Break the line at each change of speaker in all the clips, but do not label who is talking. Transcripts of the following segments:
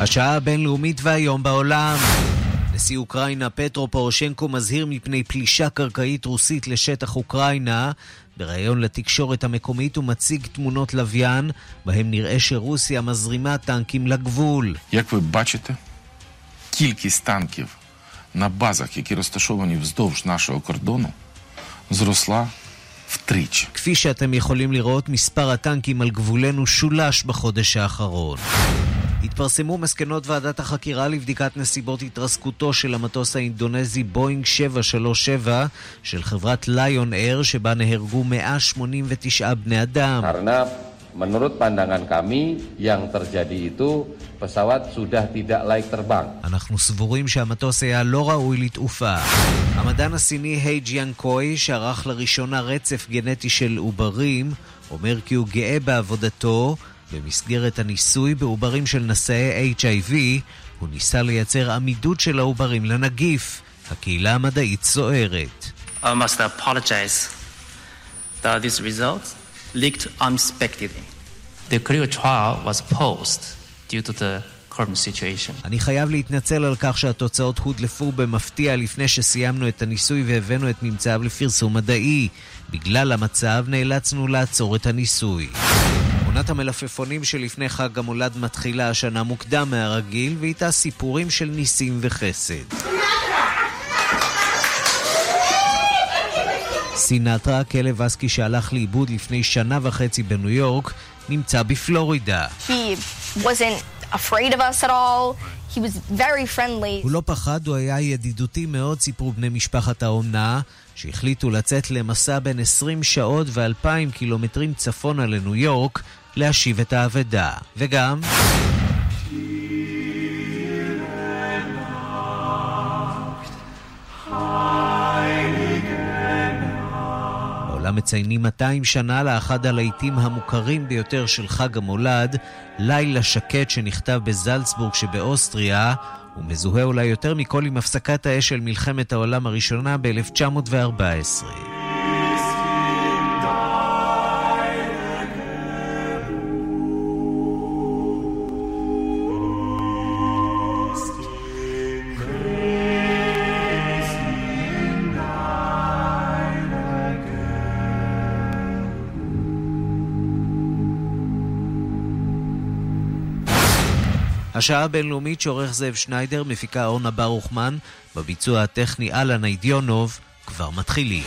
השעה הבינלאומית והיום בעולם. נשיא אוקראינה פטרו פורושנקו מזהיר מפני פלישה קרקעית רוסית לשטח אוקראינה. בריאיון לתקשורת המקומית הוא מציג תמונות לוויין, בהם נראה שרוסיה מזרימה טנקים לגבול.
Як ви бачите, кількість танків на базах, які розташовані вздовж нашого кордону, зросла втричі.
כפי שאתם יכולים לראות, מספר הטנקים על גבולנו שולש בחודש האחרון. התפרסמו מסקנות ועדת החקירה לבדיקת נסיבות התרסקותו של המטוס האינדונזי בואינג 737 של חברת ליון אייר, שבה נהרגו 189 בני אדם.
Menurut pandangan kami yang terjadi itu pesawat sudah tidak layak terbang.
אנחנו סבורים שהמטוס היה לא ראוי לתעופה. המדען הסיני היי ג'יאן קוי, שערך לראשונה רצף גנטי של עוברים, אומר כי הוא גאה בעבודתו. במסגרת הניסוי בעוברים של נשאי HIV, הוא ניסה לייצר עמידות של העוברים לנגיף. הקהילה המדעית סוערת.
I must apologize that this result leaked unexpectedly. The clinical trial was paused due to the current situation.
אני חייב להתנצל על כך שהתוצאות הודלפו במפתיע לפני שסיימנו את הניסוי והבאנו את ממצאיו לפרסום מדעי. בגלל המצב נאלצנו לעצור את הניסוי. עונת המלפפונים שלפני חג המולד מתחילה השנה מוקדם מהרגיל, ואיתה סיפורים של ניסים וחסד. סינטרה, הכלב אסקי שהלך לאיבוד לפני שנה וחצי בניו יורק, נמצא בפלורידה. הוא לא פחד, הוא היה ידידותי מאוד, סיפרו בני משפחת האומנה, שהחליטו לצאת למסע בין 20 שעות ו-2,000 קילומטרים צפונה לניו יורק, להשיב את האבדה. וגם... בעולם מציינים 200 שנה לאחד הלהיטים המוכרים ביותר של חג המולד, לילה שקט שנכתב בזלצבורג שבאוסטריה, ומזוהה אולי יותר מכל עם הפסקת האש של מלחמת העולם הראשונה ב-1914. השעה הבינלאומית שעורך זאב שניידר, מפיקה אורנה ברוכמן, בביצוע הטכני אלן אידיונוב, כבר מתחילים.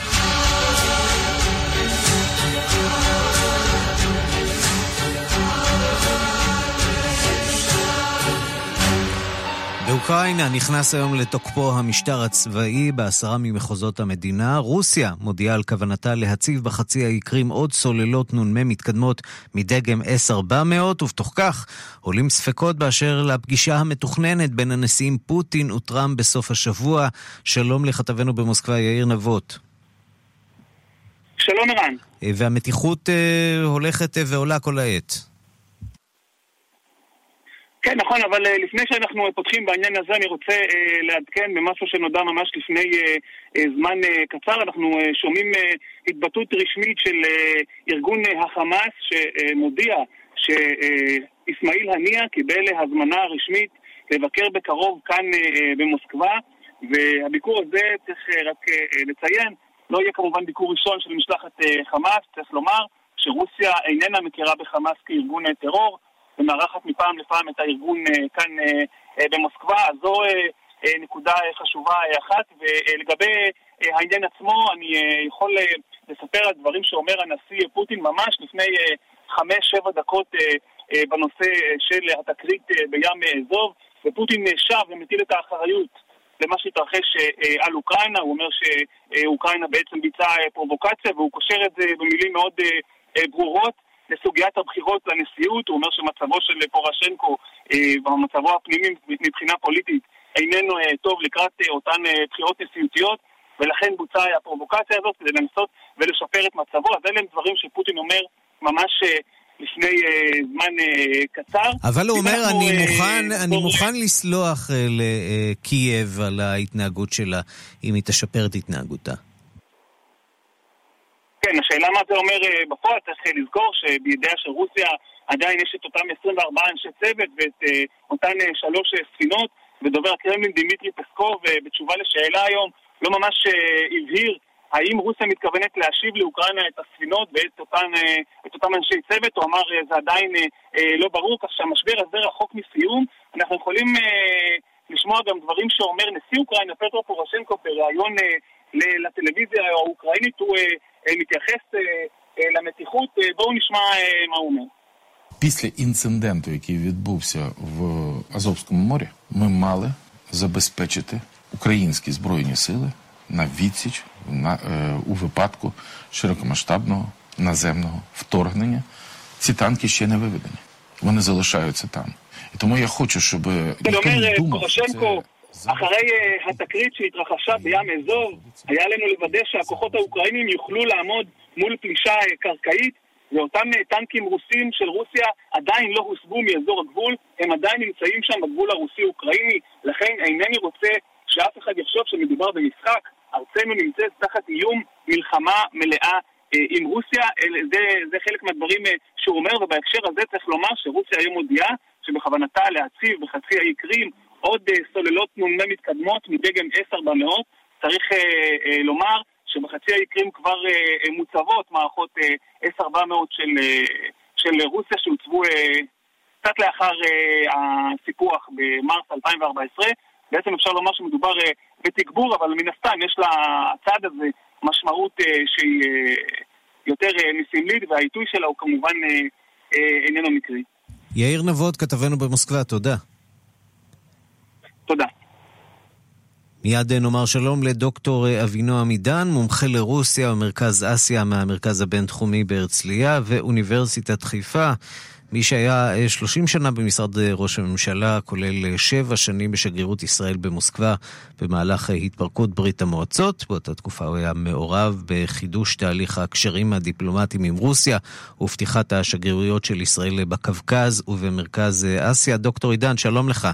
באוקראינה נכנס היום לתוקפו המשטר הצבאי בעשרה ממחוזות המדינה. רוסיה מודיעה על כוונתה להציב בחצי האי קרים עוד סוללות נ"מ מתקדמות מדגם S-400, ובתוך כך עולים ספקות באשר לפגישה המתוכננת בין הנשיאים פוטין וטראמפ בסוף השבוע. שלום לכתבנו במוסקבה, יאיר נבות.
שלום ערן.
והמתיחות אה, הולכת ועולה כל העת.
כן, נכון, אבל uh, לפני שאנחנו פותחים בעניין הזה, אני רוצה uh, לעדכן במשהו שנודע ממש לפני uh, uh, זמן uh, קצר. אנחנו uh, שומעים uh, התבטאות רשמית של uh, ארגון uh, החמאס שמודיע שאיסמעיל הנייה קיבל הזמנה רשמית לבקר בקרוב כאן uh, uh, במוסקבה, והביקור הזה, צריך uh, רק uh, לציין, לא יהיה כמובן ביקור ראשון של משלחת uh, חמאס, צריך לומר שרוסיה איננה מכירה בחמאס כארגון טרור. ומארחת מפעם לפעם את הארגון כאן במוסקבה, אז זו נקודה חשובה אחת. ולגבי העניין עצמו, אני יכול לספר על דברים שאומר הנשיא פוטין ממש לפני חמש-שבע דקות בנושא של התקרית בים זוב, ופוטין שב ומטיל את האחריות למה שהתרחש על אוקראינה, הוא אומר שאוקראינה בעצם ביצעה פרובוקציה, והוא קושר את זה במילים מאוד ברורות. לסוגיית הבחירות לנשיאות, הוא אומר שמצבו של פורשנקו אה, הפנימי מבחינה פוליטית איננו אה, טוב לקראת אה, אותן אה, בחירות נשיאותיות ולכן בוצעה הפרובוקציה הזאת כדי לנסות ולשפר את מצבו, אז אלה הם דברים שפוטין אומר ממש אה, לפני אה, זמן אה, קצר.
אבל הוא אומר, אני
אה,
מוכן, אני
בוא-
מוכן לסלוח אה, לקייב על ההתנהגות שלה, אם היא תשפר את התנהגותה.
כן, השאלה מה זה אומר אה, בפועל, צריך אה, לזכור שבידיה של רוסיה עדיין יש את אותם 24 אנשי צוות ואת אותן שלוש ספינות, ודובר הקרמלין דימיטרי פסקוב בתשובה לשאלה היום לא ממש הבהיר האם רוסיה מתכוונת להשיב לאוקראינה את הספינות ואת אותן, את אותם אנשי צוות, הוא אמר זה עדיין לא ברור, כך שהמשבר הזה רחוק מסיום. אנחנו יכולים לשמוע גם דברים שאומר נשיא אוקראינה, פטרו פורשנקו, בריאיון לטלוויזיה האוקראינית, הוא מתייחס למתיחות. בואו נשמע מה הוא אומר.
Після інциденту, який відбувся в Азовському морі, ми мали забезпечити українські збройні сили на відсіч на, е, у випадку широкомасштабного наземного вторгнення. Ці танки ще не виведені. Вони залишаються там. І тому я хочу, щоб ніхто не думав, що це...
אחרי התקרית שהתרחשה בים אזוב, היה לנו לוודא שהכוחות האוקראינים יוכלו לעמוד מול פלישה קרקעית, ואותם טנקים רוסים של רוסיה עדיין לא הוסבו מאזור הגבול, הם עדיין נמצאים שם בגבול הרוסי-אוקראיני, לכן אינני רוצה שאף אחד יחשוב שמדובר במשחק, ארצנו נמצאת תחת איום מלחמה מלאה עם רוסיה, זה, זה חלק מהדברים שהוא אומר, ובהקשר הזה צריך לומר שרוסיה היום מודיעה שבכוונתה להציב בחצי האי קרים עוד סוללות נ"מ מתקדמות מדגם S-400. צריך לומר שבחצי האי קרים כבר מוצבות מערכות S-400 של, של רוסיה שהוצבו קצת לאחר הסיפוח במרס 2014. בעצם אפשר לומר שמדובר בתגבור, אבל מן הסתם יש לצעד הזה משמעות שהיא יותר מסמלית, והעיתוי שלה הוא כמובן איננו מקרי.
יאיר נבות, כתבנו במוסקבה, תודה.
תודה.
מיד נאמר שלום לדוקטור אבינועם עידן, מומחה לרוסיה ומרכז אסיה מהמרכז הבינתחומי בהרצליה ואוניברסיטת חיפה. מי שהיה 30 שנה במשרד ראש הממשלה, כולל 7 שנים בשגרירות ישראל במוסקבה במהלך התפרקות ברית המועצות. באותה תקופה הוא היה מעורב בחידוש תהליך הקשרים הדיפלומטיים עם רוסיה ופתיחת השגרירויות של ישראל בקווקז ובמרכז אסיה. דוקטור עידן, שלום לך.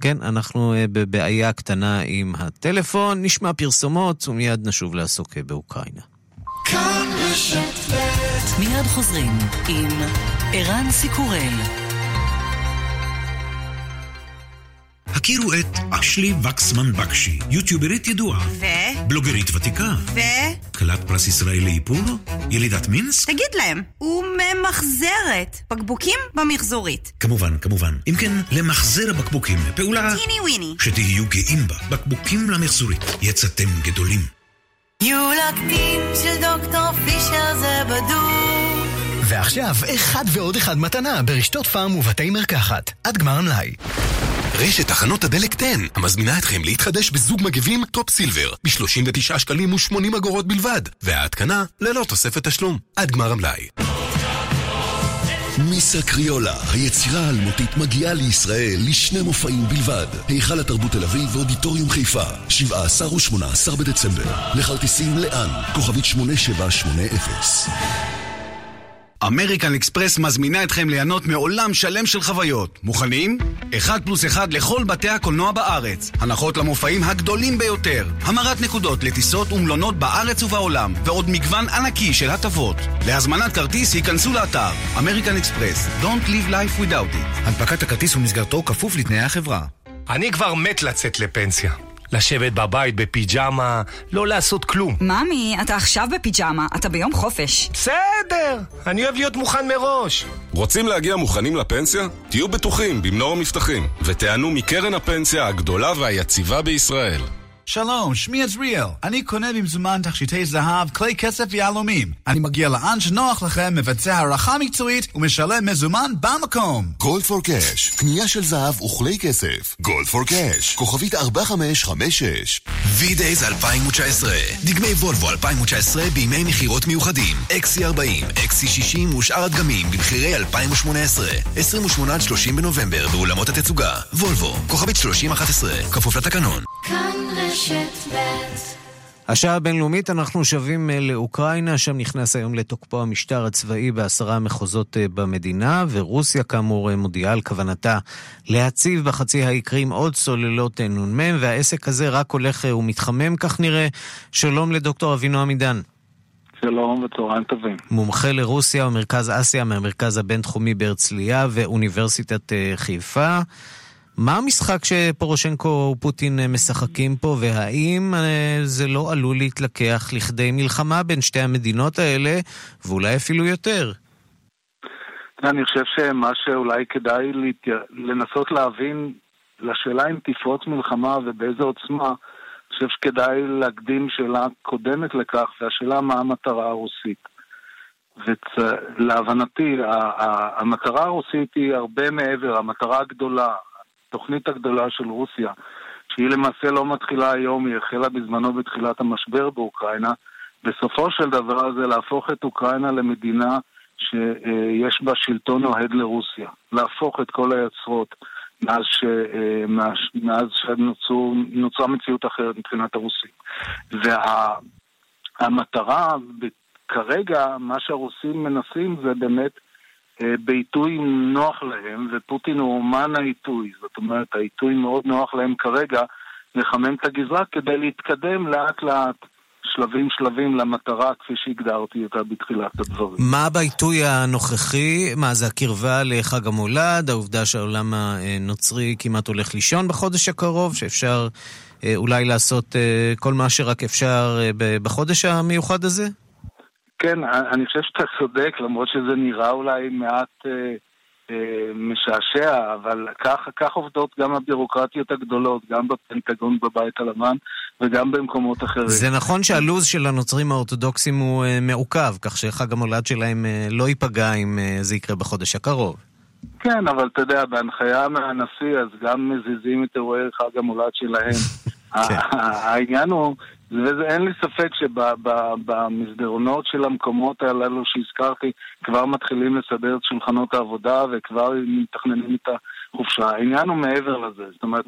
כן, אנחנו בבעיה קטנה עם הטלפון, נשמע פרסומות ומיד נשוב לעסוק באוקראינה.
מיד חוזרים עם ערן סיקורל.
הכירו את אשלי וקסמן בקשי, יוטיוברית ידועה.
ו?
בלוגרית ותיקה.
ו?
כלת פרס ישראל לאיפור? ילידת מינסק?
תגיד להם, הוא ממחזרת בקבוקים במחזורית.
כמובן, כמובן. אם כן, למחזר הבקבוקים, פעולה...
טיני וויני.
שתהיו גאים בה. בקבוקים למחזורית. יצאתם גדולים.
יולקטין של דוקטור פישר זה בדוק.
ועכשיו, אחד ועוד אחד מתנה ברשתות פארם ובתי מרקחת. עד גמר המלאי.
רשת תחנות הדלק 10 המזמינה אתכם להתחדש בזוג מגבים טופ סילבר ב-39 שקלים ו-80 אגורות בלבד וההתקנה ללא תוספת תשלום עד גמר המלאי
מיסה קריולה, היצירה האלמותית מגיעה לישראל לשני מופעים בלבד. היכל התרבות תל אביב ואודיטוריום חיפה, 17 ו-18 בדצמבר. לכרטיסים לאן? כוכבית 8780
אמריקן אקספרס מזמינה אתכם ליהנות מעולם שלם של חוויות. מוכנים? אחד פלוס אחד לכל בתי הקולנוע בארץ. הנחות למופעים הגדולים ביותר. המרת נקודות לטיסות ומלונות בארץ ובעולם. ועוד מגוון ענקי של הטבות. להזמנת כרטיס ייכנסו לאתר. אמריקן אקספרס. Don't live life without it.
הנפקת הכרטיס ומסגרתו כפוף לתנאי החברה.
אני כבר מת לצאת לפנסיה. לשבת בבית בפיג'מה, לא לעשות כלום.
ממי, אתה עכשיו בפיג'מה, אתה ביום חופש.
בסדר, אני אוהב להיות מוכן מראש.
רוצים להגיע מוכנים לפנסיה? תהיו בטוחים במנור המבטחים, ותיענו מקרן הפנסיה הגדולה והיציבה בישראל.
שלום, שמי עזריאל. אני קונה במזומן תכשיטי זהב, כלי כסף ויהלומים. אני מגיע לאן שנוח לכם, מבצע הערכה מקצועית ומשלם מזומן במקום.
גולד פור קאש, קנייה של זהב וכלי כסף. גולד פור קאש, כוכבית 4556.
V-Days 2019, דגמי וולבו 2019 בימי מכירות מיוחדים. XC40, XC60 ושאר הדגמים במחירי 2018. 28 עד 30 בנובמבר באולמות התצוגה. וולבו, כוכבית 3011, כפוף לתקנון.
כאן רשת ב'
השעה הבינלאומית, אנחנו שבים לאוקראינה, שם נכנס היום לתוקפו המשטר הצבאי בעשרה מחוזות במדינה, ורוסיה כאמור מודיעה על כוונתה להציב בחצי האי קרים עוד סוללות נ"מ, והעסק הזה רק הולך ומתחמם, כך נראה. שלום לדוקטור אבינועם עידן.
שלום וצהריים טובים.
מומחה לרוסיה ומרכז אסיה מהמרכז הבינתחומי בהרצליה ואוניברסיטת אה, חיפה. מה המשחק שפורושנקו ופוטין אה, משחקים פה, והאם אה, זה לא עלול להתלקח לכדי מלחמה בין שתי המדינות האלה, ואולי אפילו יותר?
אני חושב שמה שאולי כדאי לנסות להבין לשאלה אם תפרוץ מלחמה ובאיזה עוצמה, אני חושב שכדאי להקדים שאלה קודמת לכך, והשאלה מה המטרה הרוסית. ולהבנתי, המטרה הרוסית היא הרבה מעבר, המטרה הגדולה, התוכנית הגדולה של רוסיה, שהיא למעשה לא מתחילה היום, היא החלה בזמנו בתחילת המשבר באוקראינה, בסופו של דבר זה להפוך את אוקראינה למדינה שיש בה שלטון אוהד לרוסיה. להפוך את כל היוצרות מאז, ש, מאז, מאז שנוצרה מציאות אחרת מבחינת הרוסים. והמטרה, וה, כרגע, מה שהרוסים מנסים זה באמת אה, בעיתוי נוח להם, ופוטין הוא אומן העיתוי. זאת אומרת, העיתוי מאוד נוח להם כרגע לחמם את הגזרה כדי להתקדם לאט לאט. שלבים שלבים למטרה כפי שהגדרתי אותה בתחילת הדברים.
מה בעיתוי הנוכחי? מה זה הקרבה לחג המולד? העובדה שהעולם הנוצרי כמעט הולך לישון בחודש הקרוב? שאפשר אה, אולי לעשות אה, כל מה שרק אפשר בחודש המיוחד הזה?
כן, אני חושב שאתה צודק, למרות שזה נראה אולי מעט אה, אה, משעשע, אבל כך, כך עובדות גם הבירוקרטיות הגדולות, גם בפנטגון בבית הלבן וגם במקומות אחרים.
זה נכון שהלו"ז של הנוצרים האורתודוקסים הוא אה, מעוכב, כך שחג המולד שלהם אה, לא ייפגע אם אה, זה יקרה בחודש הקרוב.
כן, אבל אתה יודע, בהנחיה מהנשיא, אז גם מזיזים את אירועי חג המולד שלהם. כן. העניין הוא ואין לי ספק שבמסדרונות של המקומות הללו שהזכרתי כבר מתחילים לסדר את שולחנות העבודה וכבר מתכננים את החופשה. העניין הוא מעבר לזה, זאת אומרת,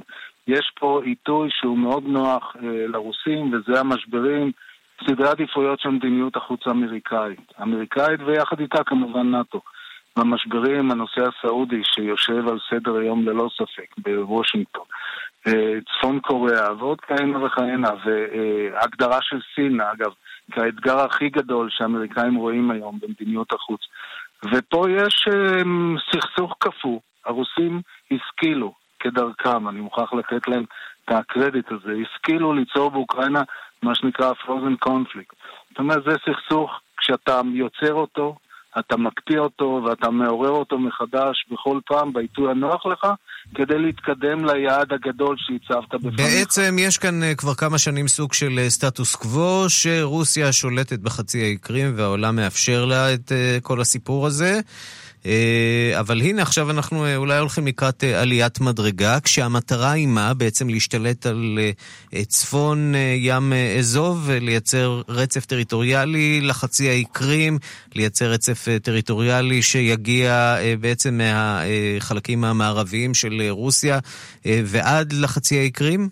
יש פה עיתוי שהוא מאוד נוח אה, לרוסים וזה המשברים, סדרי עדיפויות של מדיניות החוץ האמריקאית. אמריקאית ויחד איתה כמובן נאט"ו. במשברים, הנושא הסעודי שיושב על סדר היום ללא ספק בוושינגטון. צפון קוריאה ועוד כהנה וכהנה, והגדרה של סין, אגב, כאתגר הכי גדול שהאמריקאים רואים היום במדיניות החוץ. ופה יש אה, סכסוך קפוא, הרוסים השכילו כדרכם, אני מוכרח לתת להם את הקרדיט הזה, השכילו ליצור באוקראינה מה שנקרא frozen conflict. זאת אומרת, זה סכסוך, כשאתה יוצר אותו, אתה מקפיא אותו ואתה מעורר אותו מחדש בכל פעם בעיתוי הנוח לך, כדי להתקדם ליעד הגדול שהצבת בפניך.
בעצם יש כאן uh, כבר כמה שנים סוג של uh, סטטוס קוו, שרוסיה שולטת בחצי האי קרים והעולם מאפשר לה את uh, כל הסיפור הזה. אה, אבל הנה, עכשיו אנחנו אה, אולי הולכים לקראת אה, עליית מדרגה, כשהמטרה היא מה? בעצם להשתלט על צפון ים אזוב, לייצר רצף טריטוריאלי לחצי האי קרים, לייצר רצף טריטוריאלי שיגיע בעצם מהחלקים המערביים של רוסיה ועד לחצי האי קרים?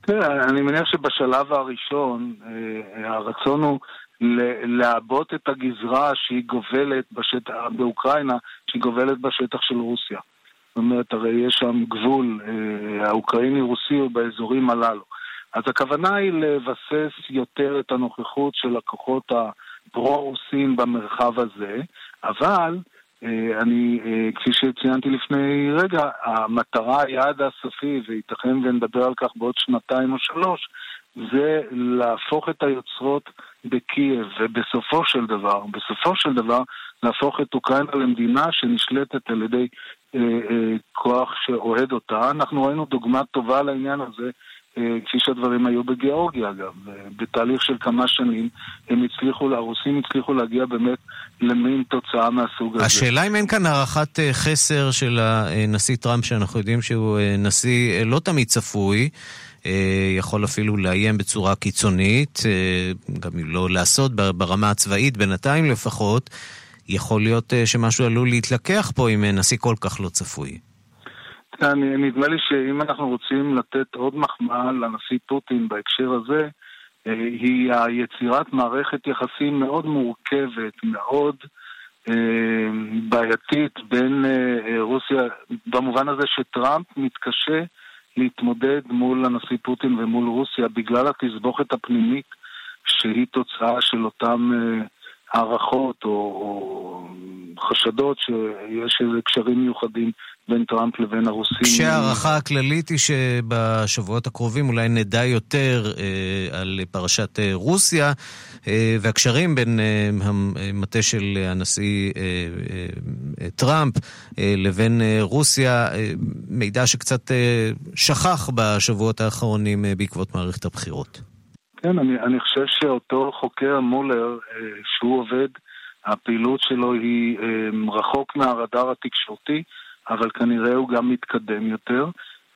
תראה, אני מניח שבשלב הראשון הרצון הוא לעבות את הגזרה שהיא גובלת בשטח, באוקראינה, שהיא גובלת בשטח של רוסיה. זאת אומרת, הרי יש שם גבול אה, האוקראיני-רוסי באזורים הללו. אז הכוונה היא לבסס יותר את הנוכחות של הכוחות הפרו-רוסים במרחב הזה, אבל אה, אני, אה, כפי שציינתי לפני רגע, המטרה, היעד הסופי, וייתכן ונדבר על כך בעוד שנתיים או שלוש, זה להפוך את היוצרות בקייב, ובסופו של דבר, בסופו של דבר, להפוך את אוקראינה למדינה שנשלטת על ידי אה, אה, כוח שאוהד אותה. אנחנו ראינו דוגמה טובה לעניין הזה, אה, כפי שהדברים היו בגיאורגיה אגב. בתהליך של כמה שנים הם הצליחו, הרוסים הצליחו להגיע באמת למין תוצאה מהסוג הזה.
השאלה אם אין כאן הערכת אה, חסר של הנשיא טראמפ, שאנחנו יודעים שהוא אה, נשיא אה, לא תמיד צפוי. אה, יכול אפילו לאיים בצורה קיצונית, אה, גם אם לא לעשות ברמה הצבאית, בינתיים לפחות, יכול להיות אה, שמשהו עלול להתלקח פה עם נשיא כל כך לא צפוי.
נדמה לי שאם אנחנו רוצים לתת עוד מחמאה לנשיא פוטין בהקשר הזה, היא היצירת מערכת יחסים מאוד מורכבת, מאוד בעייתית בין רוסיה, במובן הזה שטראמפ מתקשה להתמודד מול הנשיא פוטין ומול רוסיה בגלל התסבוכת הפנימית שהיא תוצאה של אותם אה, הערכות או, או חשדות שיש איזה קשרים מיוחדים בין טראמפ לבין הרוסים.
כשההערכה הכללית היא שבשבועות הקרובים אולי נדע יותר אה, על פרשת אה, רוסיה אה, והקשרים בין אה, המטה של הנשיא אה, אה, טראמפ אה, לבין אה, רוסיה, אה, מידע שקצת אה, שכח בשבועות האחרונים אה, בעקבות מערכת הבחירות.
כן, אני, אני חושב שאותו חוקר מולר, אה, שהוא עובד, הפעילות שלו היא אה, רחוק מהרדאר התקשורתי. אבל כנראה הוא גם מתקדם יותר.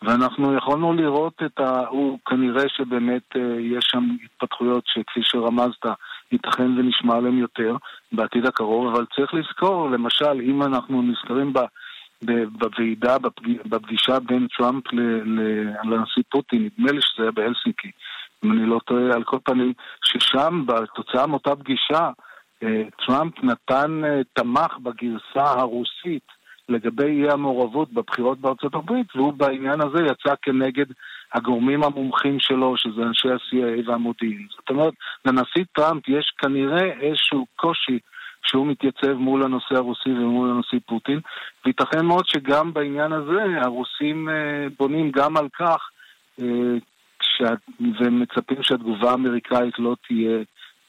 ואנחנו יכולנו לראות את ה... הוא כנראה שבאמת אה, יש שם התפתחויות שכפי שרמזת, ייתכן ונשמע עליהן יותר בעתיד הקרוב, אבל צריך לזכור, למשל, אם אנחנו נזכרים ב... בוועידה, בפגישה בין טראמפ לנשיא פוטין, נדמה לי שזה היה בהלסינקי, אם אני לא טועה, על כל פנים, ששם, בתוצאה מאותה פגישה, טראמפ נתן, אה, תמך בגרסה הרוסית לגבי אי המעורבות בבחירות בארצות הברית, והוא בעניין הזה יצא כנגד הגורמים המומחים שלו, שזה אנשי ה-CIA והמודיעין. זאת אומרת, לנשיא טראמפ יש כנראה איזשהו קושי שהוא מתייצב מול הנושא הרוסי ומול הנשיא פוטין, וייתכן מאוד שגם בעניין הזה הרוסים אה, בונים גם על כך אה, ומצפים שהתגובה האמריקאית לא תהיה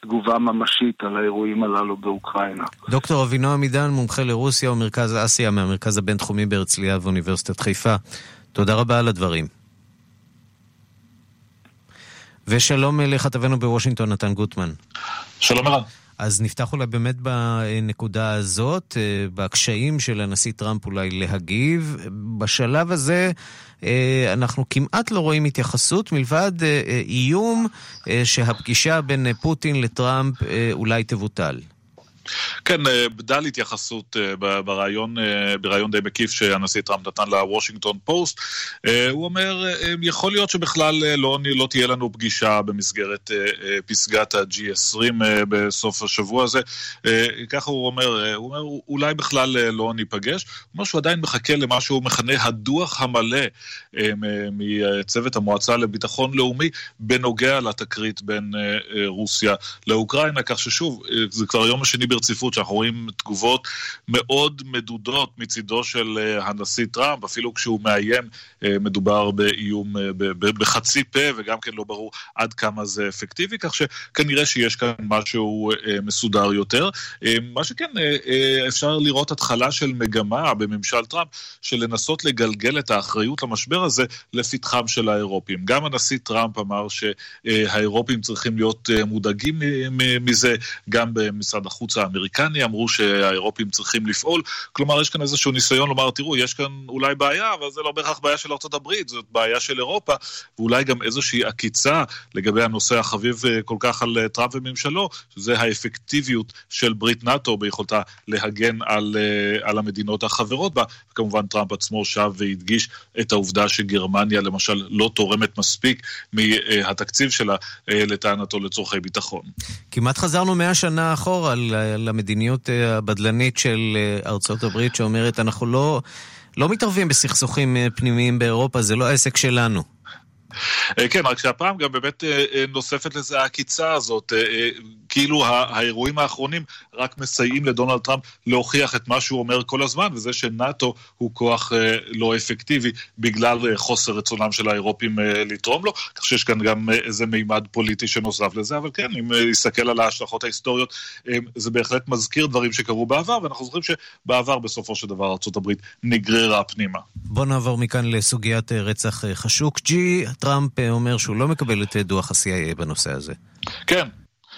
תגובה ממשית על האירועים הללו באוקראינה.
דוקטור אבינועם עידן, מומחה לרוסיה ומרכז אסיה מהמרכז הבינתחומי בהרצליה ואוניברסיטת חיפה. תודה רבה על הדברים. ושלום לכתבנו בוושינגטון, נתן גוטמן.
שלום ערן.
אז נפתח אולי באמת בנקודה הזאת, אה, בקשיים של הנשיא טראמפ אולי להגיב. בשלב הזה אה, אנחנו כמעט לא רואים התייחסות מלבד אה, איום שהפגישה בין פוטין לטראמפ אולי תבוטל.
כן, אה, בדל התייחסות אה, בריאיון, אה, בריאיון די מקיף שהנשיא טראמפ נתן לוושינגטון פוסט. הוא אומר, יכול להיות שבכלל לא, לא תהיה לנו פגישה במסגרת פסגת ה-G20 בסוף השבוע הזה. ככה הוא אומר, הוא אומר, אולי בכלל לא ניפגש. הוא אומר שהוא עדיין מחכה למה שהוא מכנה הדוח המלא מצוות המועצה לביטחון לאומי בנוגע לתקרית בין רוסיה לאוקראינה, כך ששוב, זה כבר היום השני ברציפות, שאנחנו רואים תגובות מאוד מדודות מצידו של אה, הנשיא טראמפ, אפילו כשהוא מאיים, אה, מדובר באיום אה, בחצי פה, וגם כן לא ברור עד כמה זה אפקטיבי, כך שכנראה שיש כאן משהו מסודר יותר. מה שכן, אפשר לראות התחלה של מגמה בממשל טראמפ, של לנסות לגלגל את האחריות למשבר הזה לפתחם של האירופים. גם הנשיא טראמפ אמר שהאירופים צריכים להיות מודאגים מזה, גם במשרד החוץ האמריקני אמרו שהאירופים צריכים לפעול. כלומר, יש כאן איזשהו ניסיון לומר, תראו, יש כאן אולי בעיה, אבל זה לא בהכרח בעיה של ארה"ב, זאת בעיה של אירופה, ואולי גם איזושהי עקיצה לגבי הנושא החביב אה, כל כך על אה, טראמפ וממשלו, שזה האפקטיביות של ברית נאט"ו ביכולתה להגן על, אה, על המדינות החברות בה. וכמובן, טראמפ עצמו שב והדגיש את העובדה שגרמניה, למשל, לא תורמת מספיק מהתקציב שלה, לטענתו, לצורכי ביטחון.
כמעט חזרנו מאה שנה אחורה למדיניות אה, הבדלנית של אה, ארצות הברית, שאומרת, אנחנו לא, לא מתערבים בסכסוכים אה, פנימיים באירופה, זה לא עסק שלנו.
כן, רק שהפעם גם באמת נוספת לזה העקיצה הזאת, כאילו האירועים האחרונים רק מסייעים לדונלד טראמפ להוכיח את מה שהוא אומר כל הזמן, וזה שנאט"ו הוא כוח לא אפקטיבי בגלל חוסר רצונם של האירופים לתרום לו, כך שיש כאן גם איזה מימד פוליטי שנוסף לזה, אבל כן, אם נסתכל על ההשלכות ההיסטוריות, זה בהחלט מזכיר דברים שקרו בעבר, ואנחנו זוכרים שבעבר בסופו של דבר ארה"ב נגררה פנימה.
בוא נעבור מכאן לסוגיית רצח חשוקג'י. טראמפ אה, אומר שהוא לא מקבל את אה, דוח ה-CIA בנושא הזה.
כן,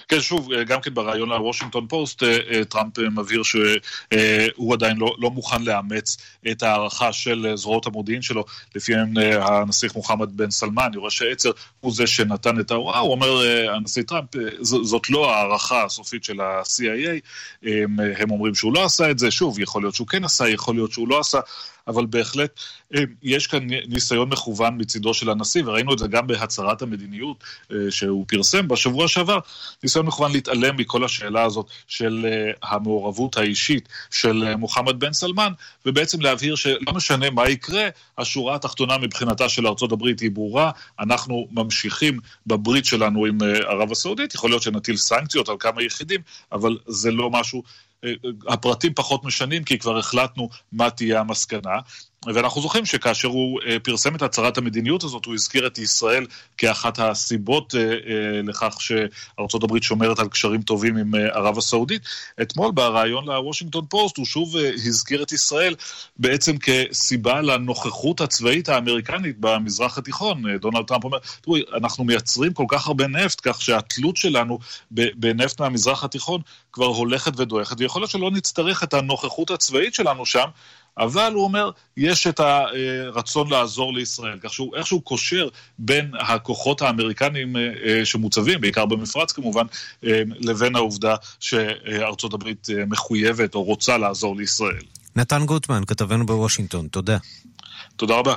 כן, שוב, אה, גם כן בריאיון לוושינגטון פוסט, טראמפ מבהיר שהוא עדיין לא, לא מוכן לאמץ את ההערכה של זרועות המודיעין שלו, לפיהן הנסיך מוחמד בן סלמן, יורש העצר, הוא זה שנתן את ההוראה. הוא אומר, הנשיא טראמפ, זאת לא ההערכה הסופית של ה-CIA, הם אומרים שהוא לא עשה את זה, שוב, יכול להיות שהוא כן עשה, יכול להיות שהוא לא עשה. אבל בהחלט יש כאן ניסיון מכוון מצידו של הנשיא, וראינו את זה גם בהצהרת המדיניות שהוא פרסם בשבוע שעבר, ניסיון מכוון להתעלם מכל השאלה הזאת של המעורבות האישית של מוחמד בן סלמן, ובעצם להבהיר שלא משנה מה יקרה, השורה התחתונה מבחינתה של ארצות הברית היא ברורה, אנחנו ממשיכים בברית שלנו עם ערב הסעודית, יכול להיות שנטיל סנקציות על כמה יחידים, אבל זה לא משהו הפרטים פחות משנים, כי כבר החלטנו מה תהיה המסקנה. ואנחנו זוכרים שכאשר הוא אה, פרסם את הצהרת המדיניות הזאת, הוא הזכיר את ישראל כאחת הסיבות אה, אה, לכך שארצות הברית שומרת על קשרים טובים עם ערב הסעודית. אתמול בריאיון לוושינגטון פוסט הוא שוב הזכיר את ישראל בעצם כסיבה לנוכחות הצבאית האמריקנית במזרח התיכון. דונלד טראמפ אומר, תראו, אנחנו מייצרים כל כך הרבה נפט, כך שהתלות שלנו בנפט מהמזרח התיכון כבר הולכת ודועכת, ויכול להיות שלא נצטרך את הנוכחות הצבאית שלנו שם. אבל הוא אומר, יש את הרצון לעזור לישראל, כך שהוא איכשהו קושר בין הכוחות האמריקניים אה, אה, שמוצבים, בעיקר במפרץ כמובן, אה, לבין העובדה שארצות הברית מחויבת או רוצה לעזור לישראל.
נתן גוטמן, כתבנו בוושינגטון, תודה.
תודה רבה.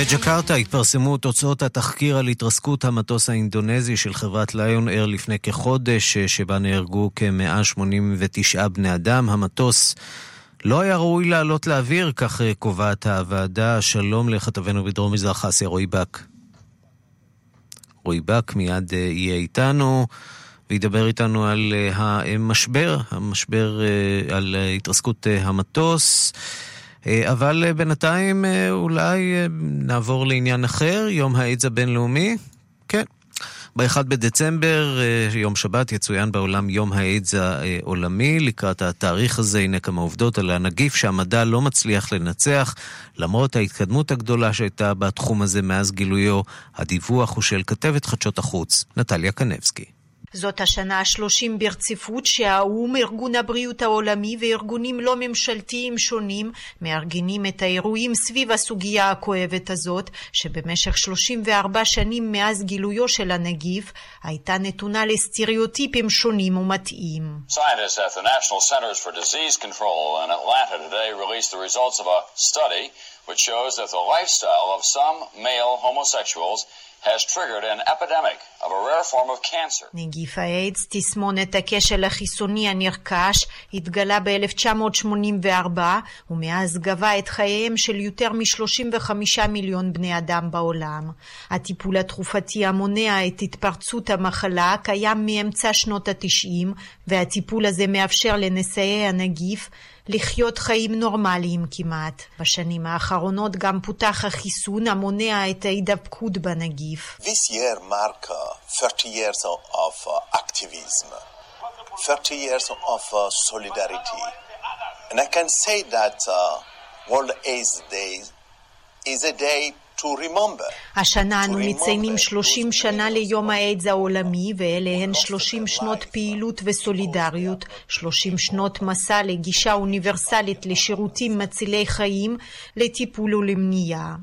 בג'קרטה התפרסמו תוצאות התחקיר על התרסקות המטוס האינדונזי של חברת ליון אייר לפני כחודש, שבה נהרגו כ-189 בני אדם. המטוס לא היה ראוי לעלות לאוויר, כך קובעת הוועדה. שלום לכתבנו בדרום מזרח אסיה, רועי בק. רועי בק מיד אה, יהיה איתנו. וידבר איתנו על אה, המשבר, המשבר אה, על התרסקות המטוס. אה, אבל אה, בינתיים אה, אולי נעבור לעניין אחר, יום האיידס הבינלאומי. כן. ב-1 בדצמבר, יום שבת, יצוין בעולם יום האיידס העולמי. לקראת התאריך הזה, הנה כמה עובדות על הנגיף שהמדע לא מצליח לנצח, למרות ההתקדמות הגדולה שהייתה בתחום הזה מאז גילויו. הדיווח הוא של כתבת חדשות החוץ, נטליה קנבסקי.
זאת השנה ה-30 ברציפות שהאו"ם, ארגון הבריאות העולמי וארגונים לא ממשלתיים שונים מארגנים את האירועים סביב הסוגיה הכואבת הזאת, שבמשך 34 שנים מאז גילויו של הנגיף הייתה נתונה לסטריאוטיפים שונים study which shows that the lifestyle of some male homosexuals נגיף האיידס, תסמונת הכשל החיסוני הנרכש, התגלה ב-1984, ומאז גבה את חייהם של יותר מ-35 מיליון בני אדם בעולם. הטיפול התרופתי המונע את התפרצות המחלה קיים מאמצע שנות ה-90, והטיפול הזה מאפשר לנשאי הנגיף לחיות חיים נורמליים כמעט. בשנים האחרונות גם פותח החיסון המונע את ההידבקות בנגיף. This year mark 30 years of activism, 30 years of solidarity. And I can say that uh, World AIDS Day is a day השנה אנו מציינים 30 שנה ליום האיידס העולמי, ואלה הן 30 שנות פעילות וסולידריות, 30 שנות מסע לגישה אוניברסלית לשירותים מצילי חיים, לטיפול ולמניעה.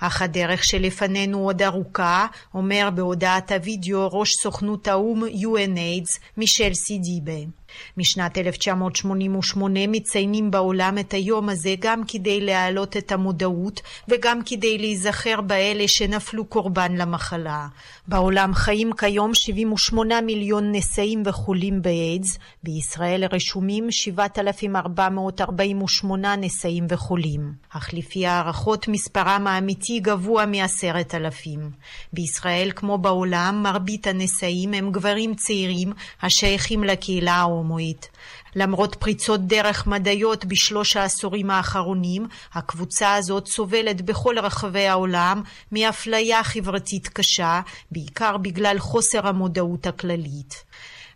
אך הדרך שלפנינו עוד ארוכה, אומר בהודעת הוידאו ראש סוכנות האו"ם UNAIDS, מישל סידיבה. משנת 1988 מציינים בעולם את היום הזה גם כדי להעלות את המודעות וגם כדי להיזכר באלה שנפלו קורבן למחלה. בעולם חיים כיום 78 מיליון נשאים וחולים באיידס, בישראל רשומים 7,448 נשאים וחולים. אך לפי הערכות מספרם האמיתי גבוה מעשרת אלפים. בישראל כמו בעולם מרבית הנשאים הם גברים צעירים השייכים לקהילה ההומואית. למרות פריצות דרך מדעיות בשלוש העשורים האחרונים, הקבוצה הזאת סובלת בכל רחבי העולם מאפליה חברתית קשה, בעיקר בגלל חוסר המודעות הכללית.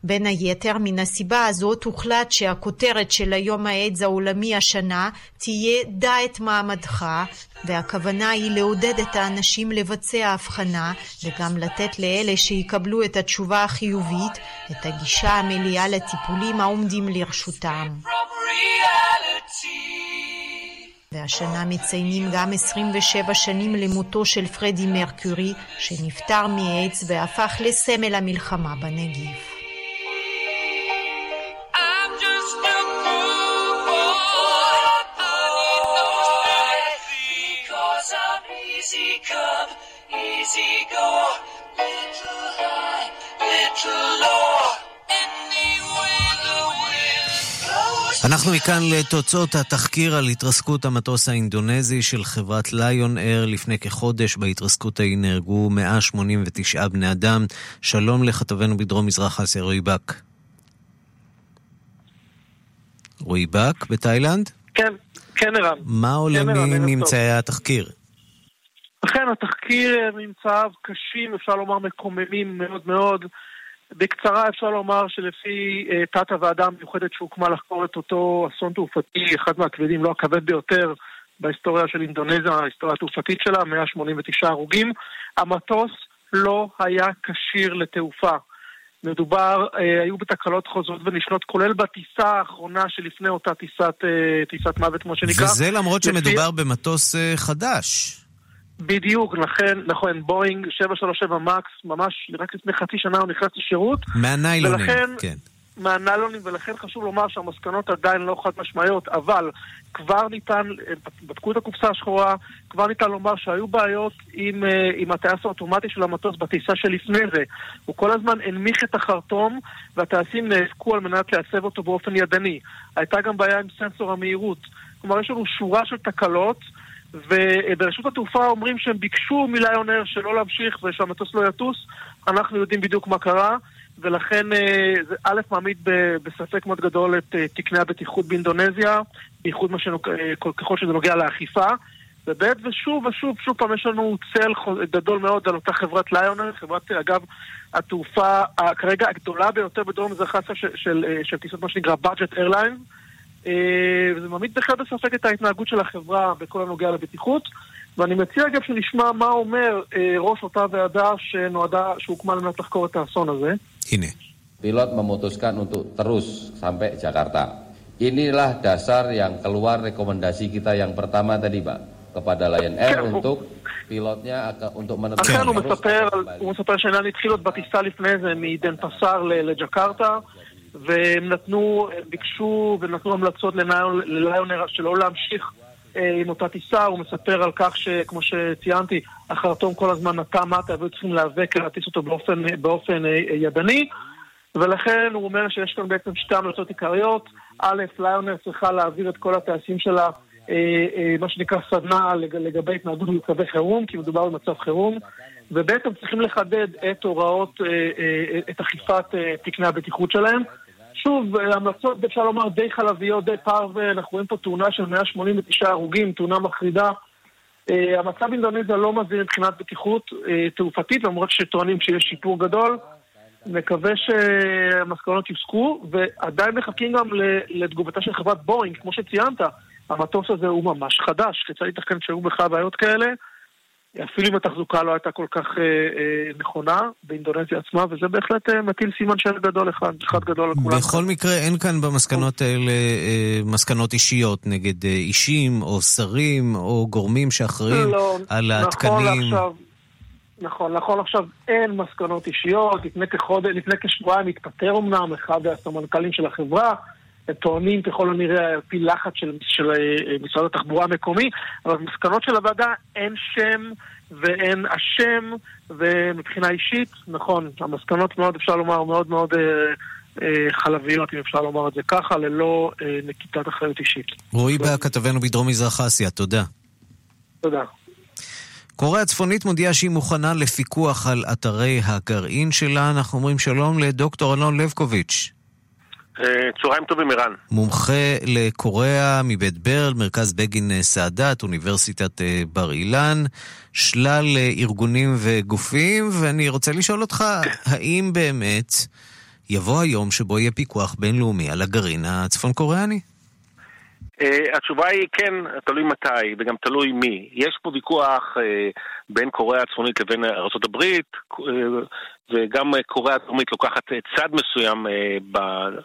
בין היתר, מן הסיבה הזאת הוחלט שהכותרת של היום האיידס העולמי השנה תהיה דע את מעמדך, והכוונה היא לעודד את האנשים לבצע הבחנה וגם לתת לאלה שיקבלו את התשובה החיובית את הגישה המלאה לטיפולים העומדים לרשותם. והשנה מציינים גם 27 שנים למותו של פרדי מרקורי, שנפטר מאיידס והפך לסמל המלחמה בנגיף.
Easy go, little high, little low, אנחנו מכאן לתוצאות התחקיר על התרסקות המטוס האינדונזי של חברת ליון אייר לפני כחודש. בהתרסקות ההיא נהרגו 189 בני אדם. שלום לכתבנו בדרום מזרח אסיה, רועי בק. רועי בק בתאילנד?
כן, כן ערן.
מה עולה כן, מממצאי התחקיר?
אכן, התחקיר אה, ממצאיו קשים, אפשר לומר מקוממים מאוד מאוד. בקצרה אפשר לומר שלפי uh, תת הוועדה המיוחדת שהוקמה לחקור את אותו אסון תעופתי, אחד מהכבדים, לא הכבד ביותר בהיסטוריה של אינדונזיה, ההיסטוריה התעופתית שלה, 189 הרוגים, המטוס לא היה כשיר לתעופה. מדובר, אה, היו בתקלות חוזרות ונשנות, כולל בטיסה האחרונה שלפני אותה טיסת, אה, טיסת מוות, כמו שנקרא.
וזה למרות לפי... שמדובר במטוס אה, חדש.
בדיוק, לכן, נכון, בואינג 737 מקס, ממש רק לפני חצי שנה הוא נכנס לשירות.
מהניילונים, ולכן, כן.
מהניילונים, ולכן חשוב לומר שהמסקנות עדיין לא חד משמעיות, אבל כבר ניתן, בדקו את הקופסה השחורה, כבר ניתן לומר שהיו בעיות עם, אה, עם הטייס האוטומטי של המטוס בטיסה שלפני זה. הוא כל הזמן הנמיך את החרטום, והטייסים נאבקו על מנת להסב אותו באופן ידני. הייתה גם בעיה עם סנסור המהירות. כלומר, יש לנו שורה של תקלות. וברשות התעופה אומרים שהם ביקשו מליונר שלא להמשיך ושהמטוס לא יטוס, אנחנו יודעים בדיוק מה קרה, ולכן אה, זה א' מעמיד בספק מאוד גדול את אה, תקני הבטיחות באינדונזיה, בייחוד אה, ככל שזה נוגע לאכיפה. וב' ושוב ושוב, שוב פעם יש לנו צל גדול מאוד על אותה חברת ליונר, חברת, אגב, התעופה כרגע הגדולה ביותר בדרום מזרח אסיה של, של, של טיסות מה שנקרא budget airlines. אה, וזה מעמיד בהחלט בספק את ההתנהגות של החברה בכל הנוגע לבטיחות. ואני מציע אגב שנשמע מה אומר אה, ראש אותה ועדה שנועדה, שהוקמה על מנת לחקור את האסון הזה.
הנה.
Pilot memutuskan untuk terus sampai Jakarta. Inilah dasar yang keluar rekomendasi kita yang pertama tadi, Pak, kepada Lion Air untuk pilotnya untuk
menetapkan... אכן הוא מספר, הוא מספר שהעניין התחיל עוד בטיסה לפני זה מדנפסר לג'קרטה. והם נתנו, ביקשו ונתנו המלצות לליונר שלא להמשיך אה, עם אותה טיסה, הוא מספר על כך שכמו שציינתי, החרטום כל הזמן נטע מטה והיו צריכים להיאבק להטיס אותו באופן, באופן אה, ידני. ולכן הוא אומר שיש כאן בעצם שתי המלצות עיקריות. א', ליונר צריכה להעביר את כל הטייסים שלה אה, מה שנקרא סדנה לגבי התנהגות במצבי חירום, כי מדובר במצב חירום ובעצם צריכים לחדד את הוראות, את אכיפת תקני הבטיחות שלהם שוב, המלצות, אפשר לומר, די חלביות, די פרווה, אנחנו רואים פה תאונה של 189 הרוגים, תאונה מחרידה. המצב באינדונזיה לא מזין מבחינת בטיחות תעופתית, למרות שטוענים שיש שיפור גדול. מקווה שהמסקנות יוסקו, ועדיין מחכים גם לתגובתה של חברת בורינג, כמו שציינת, המטוס הזה הוא ממש חדש, כיצד ייתכן שהיו בכלל בעיות כאלה? אפילו אם התחזוקה לא הייתה כל כך אה, אה, נכונה באינדונזיה עצמה, וזה בהחלט אה, מטיל סימן שאלה גדול אחד, אחד גדול לכולם.
בכל מקרה, אין כאן במסקנות האלה אה, מסקנות אישיות נגד אה, אישים או שרים או גורמים שאחראים לא, על נכון התקנים.
עכשיו, נכון, נכון עכשיו אין מסקנות אישיות, לפני כשבועיים התפטר אמנם אחד הסמנכ"לים של החברה, טוענים ככל הנראה על פי לחץ של, של אה, משרד התחבורה המקומי, אבל במסקנות של הוועדה אין שם ואין אשם, ומבחינה אישית, נכון, המסקנות מאוד, אפשר לומר, מאוד מאוד אה, אה, חלביות, אם אפשר לומר את זה ככה, ללא אה, נקיטת אחריות אישית.
רועי בא, כתבנו בדרום מזרח אסיה, תודה.
תודה.
קוריאה הצפונית מודיעה שהיא מוכנה לפיקוח על אתרי הגרעין שלה. אנחנו אומרים שלום לדוקטור אלון לבקוביץ'.
אה, צהריים טובים, ערן.
מומחה לקוריאה מבית ברל, מרכז בגין אה, סאדאת, אוניברסיטת אה, בר אילן, שלל ארגונים וגופים, ואני רוצה לשאול אותך, האם באמת יבוא היום שבו יהיה פיקוח בינלאומי על הגרעין הצפון קוריאני?
התשובה היא כן, תלוי מתי וגם תלוי מי. יש פה ויכוח בין קוריאה הצפונית לבין ארה"ב, וגם קוריאה הדרומית לוקחת צד מסוים uh,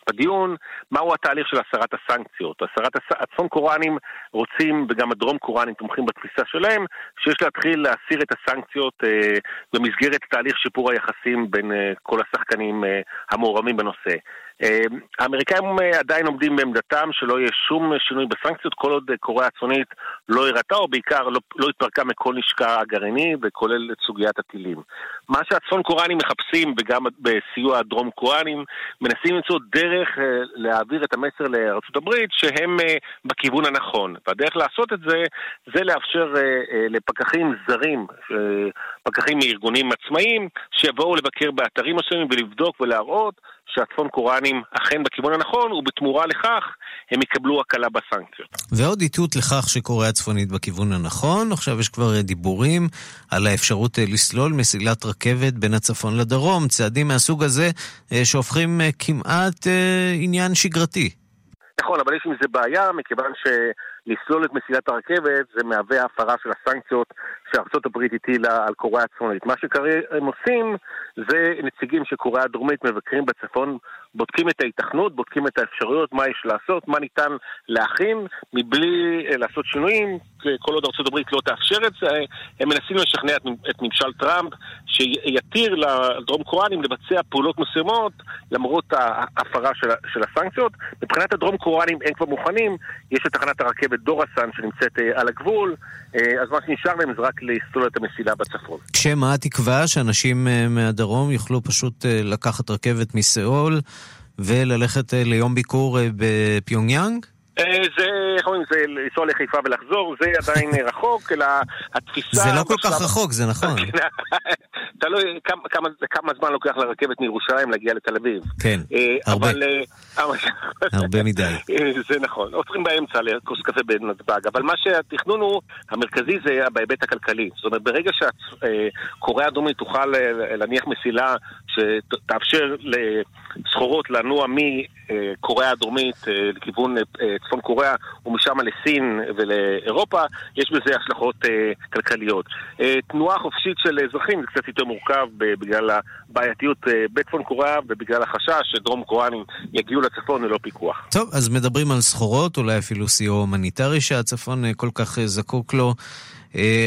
בדיון, מהו התהליך של הסרת הסנקציות. הסרת הס... הצפון קוריאנים רוצים, וגם הדרום קוריאנים תומכים בתפיסה שלהם, שיש להתחיל להסיר את הסנקציות uh, במסגרת תהליך שיפור היחסים בין כל השחקנים המעורבים בנושא. אמ, האמריקאים אה, עדיין עומדים בעמדתם שלא יהיה שום שינוי בסנקציות כל עוד קוריאה הצפונית לא הראתה או בעיקר לא, לא התפרקה מכל נשקה הגרעיני וכולל את סוגיית הטילים. מה שהצפון קוריאנים מחפשים וגם בסיוע הדרום קוריאנים מנסים למצוא דרך אה, להעביר את המסר הברית שהם אה, בכיוון הנכון והדרך לעשות את זה זה לאפשר לפקחים זרים, פקחים מארגונים עצמאיים שיבואו לבקר באתרים מסוימים ולבדוק ולהראות שהצפון קוראנים אכן בכיוון הנכון, ובתמורה לכך הם יקבלו הקלה בסנקציות.
ועוד איתות לכך שקוריאה הצפונית בכיוון הנכון, עכשיו יש כבר דיבורים על האפשרות אה, לסלול מסילת רכבת בין הצפון לדרום, צעדים מהסוג הזה אה, שהופכים אה, כמעט עניין שגרתי.
נכון, אבל יש עם זה בעיה, מכיוון שלסלול את מסילת הרכבת זה מהווה הפרה של הסנקציות שארצות הברית הטילה על קוריאה הצפונית. מה שהם עושים זה נציגים של קוריאה הדרומית מבקרים בצפון, בודקים את ההיתכנות, בודקים את האפשרויות, מה יש לעשות, מה ניתן להכין, מבלי אה, לעשות שינויים, כל עוד ארצות הברית לא תאפשר את זה, הם מנסים לשכנע את ממשל טראמפ שיתיר לדרום קוריאנים לבצע פעולות מסוימות למרות ההפרה של, של הסנקציות. מבחינת הדרום קוריאנים הם כבר מוכנים, יש את תחנת הרכבת דורסן שנמצאת אה, על הגבול, אה, אז מה שנשאר להם זה רק לסלול את המסילה בצפון.
כשמה התקווה שאנשים אה, מהדרום יוכלו פשוט לקחת רכבת מסיאול וללכת ליום ביקור בפיונגיאנג?
אה, זה, איך אומרים, זה לנסוע לחיפה ולחזור, זה עדיין רחוק, אלא התפיסה...
זה לא כל כך רחוק, זה נכון.
תלוי כמה זמן לוקח לרכבת מירושלים להגיע לתל אביב.
כן, אה, הרבה.
אה,
הרבה מדי.
זה נכון, עוצרים באמצע לכוס קפה בנתב"ג, אבל מה שהתכנון הוא, המרכזי זה בהיבט הכלכלי. זאת אומרת, ברגע שקוריאה הדרומית תוכל להניח מסילה שתאפשר לסחורות לנוע מקוריאה הדרומית לכיוון צפון קוריאה ומשם לסין ולאירופה, יש בזה השלכות אה, כלכליות. אה, תנועה חופשית של אזרחים זה קצת יותר מורכב בגלל הבעייתיות אה, בצפון קוריאה ובגלל החשש שדרום קוריאנים יגיעו לצפון ללא פיקוח.
טוב, אז מדברים על סחורות, אולי אפילו סיוע הומניטרי שהצפון כל כך זקוק לו.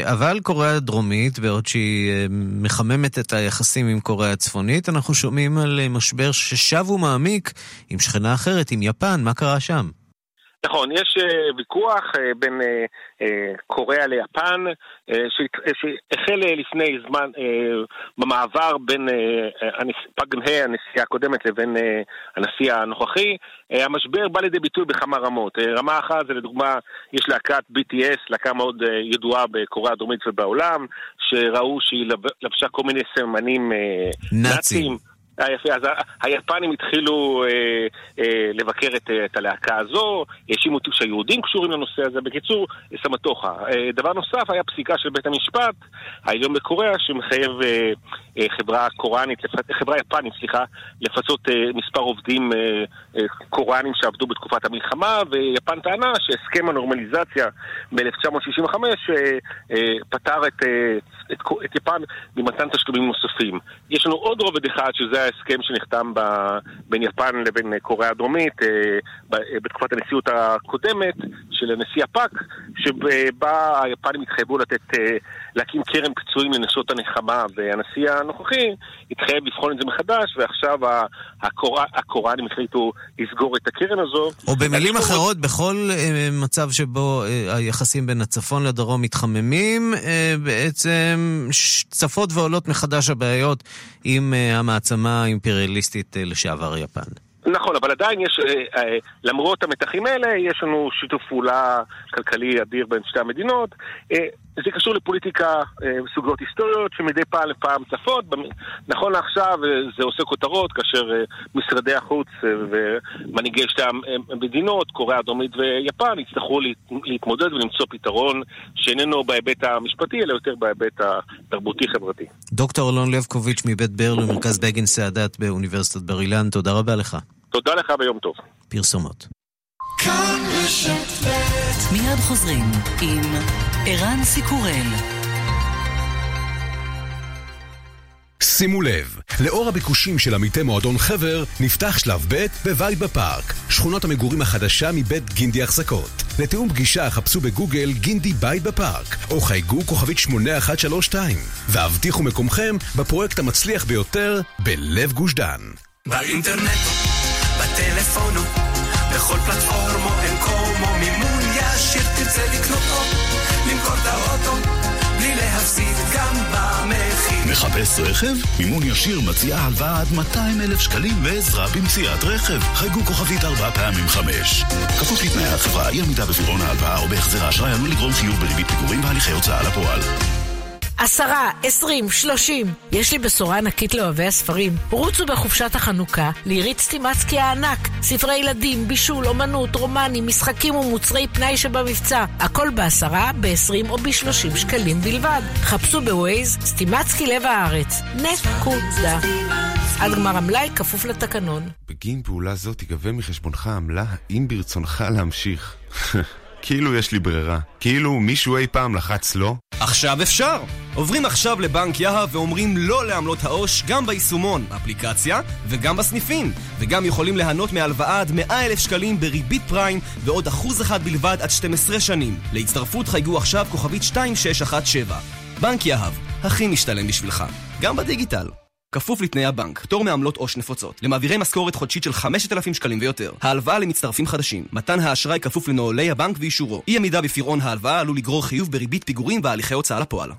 אבל קוריאה הדרומית, בעוד שהיא מחממת את היחסים עם קוריאה הצפונית, אנחנו שומעים על משבר ששב ומעמיק עם שכנה אחרת, עם יפן, מה קרה שם?
נכון, יש אה, ויכוח אה, בין אה, קוריאה ליפן, שהחל לפני זמן במעבר בין אה, פאק גנהי, הנשיאה הקודמת, לבין הנשיא הנוכחי. המשבר בא לידי ביטוי בכמה רמות. רמה אחת זה לדוגמה, יש להקת BTS, להקה מאוד ידועה בקוריאה הדרומית ובעולם, שראו שהיא לבשה כל מיני סממנים נאצים. אה, יפה, אז היפנים התחילו אה, אה, לבקר את, אה, את הלהקה הזו, האשימו אותי שהיהודים קשורים לנושא הזה. בקיצור, סמטוחה. אה, דבר נוסף, היה פסיקה של בית המשפט העליון בקוריאה שמחייב אה, אה, חברה קוראנית. חברה יפנית, סליחה, לפצות אה, מספר עובדים אה, אה, קוראנים שעבדו בתקופת המלחמה, ויפן טענה שהסכם הנורמליזציה ב-1965 אה, אה, פתר את, אה, את, את יפן ממתן תשלומים נוספים. יש לנו עוד רובד אחד שזה ההסכם שנחתם ב, בין יפן לבין קוריאה הדרומית אה, ב, אה, בתקופת הנשיאות הקודמת של הנשיא הפאק, שבה היפנים התחייבו לתת, אה, להקים קרן פיצויים לנשות הנחמה, והנשיא הנוכחי התחייב לבחון את זה מחדש, ועכשיו הקוראנים החליטו לסגור את הקרן הזו.
או במילים אחרות, בכל מצב שבו היחסים בין הצפון לדרום מתחממים, בעצם צפות ועולות מחדש הבעיות עם המעצמה האימפריאליסטית אה, לשעבר יפן.
נכון, אבל עדיין יש, אה, אה, למרות המתחים האלה, יש לנו שיתוף פעולה כלכלי אדיר בין שתי המדינות. זה קשור לפוליטיקה וסוגיות היסטוריות שמדי פעם לפעם צפות. נכון לעכשיו זה עושה כותרות כאשר משרדי החוץ ומנהיגי שתי המדינות, קוריאה הדרומית ויפן, יצטרכו להתמודד ולמצוא פתרון שאיננו בהיבט המשפטי, אלא יותר בהיבט התרבותי-חברתי.
דוקטור אלון לבקוביץ' מבית ברל במרכז בגין סעדת באוניברסיטת בר אילן, תודה רבה לך.
תודה לך ויום טוב.
פרסומות.
מיד חוזרים עם ערן סיקורל.
שימו לב, לאור הביקושים של עמיתי מועדון חבר, נפתח שלב ב' בבית בפארק, שכונות המגורים החדשה מבית גינדי החזקות. לתיאום פגישה חפשו בגוגל גינדי בית בפארק, או חייגו כוכבית 8132, והבטיחו מקומכם בפרויקט המצליח ביותר בלב גוש דן.
באינטרנט, בטלפון, בכל פלטפורמו, אין קומו, מימון ישיר, תרצה לקנות עוד, למכור את האוטו, בלי להפסיד גם במחיר.
מחפש רכב? מימון ישיר מציע הלוואה עד 200 אלף שקלים ועזרה במציאת רכב. חייגו כוכבית ארבע פעמים חמש. כפוף לתנאי החברה, אי עמידה בפירעון ההלוואה או בהחזר האשראי עלול לגרום חיוב בריבית פיגורים והליכי הוצאה לפועל.
עשרה, עשרים, שלושים. יש לי בשורה ענקית לאוהבי הספרים. רוצו בחופשת החנוכה לעירית סטימצקי הענק. ספרי ילדים, בישול, אומנות, רומנים, משחקים ומוצרי פנאי שבמבצע. הכל בעשרה, בעשרים או בשלושים שקלים בלבד. חפשו בווייז סטימצקי לב הארץ. נקודה. עד גמר המלאי כפוף לתקנון.
בגין פעולה זו תיגבה מחשבונך עמלה האם ברצונך להמשיך. כאילו יש לי ברירה. כאילו מישהו אי פעם לחץ לא?
עכשיו אפשר! עוברים עכשיו לבנק יהב ואומרים לא לעמלות העו"ש גם ביישומון, אפליקציה, וגם בסניפים. וגם יכולים ליהנות מהלוואה עד 100 אלף שקלים בריבית פריים ועוד אחוז אחד בלבד עד 12 שנים. להצטרפות חייגו עכשיו כוכבית 2617. בנק יהב, הכי משתלם בשבילך. גם בדיגיטל. כפוף לתנאי הבנק, פטור מעמלות עו"ש נפוצות, למעבירי משכורת חודשית של 5,000 שקלים ויותר, ההלוואה למצטרפים חדשים, מתן האשראי כפוף לנוהלי הבנק ואישורו, אי עמידה בפירעון ההלוואה עלול לגרור חיוב בריבית פיגורים והליכי הוצאה לפועל.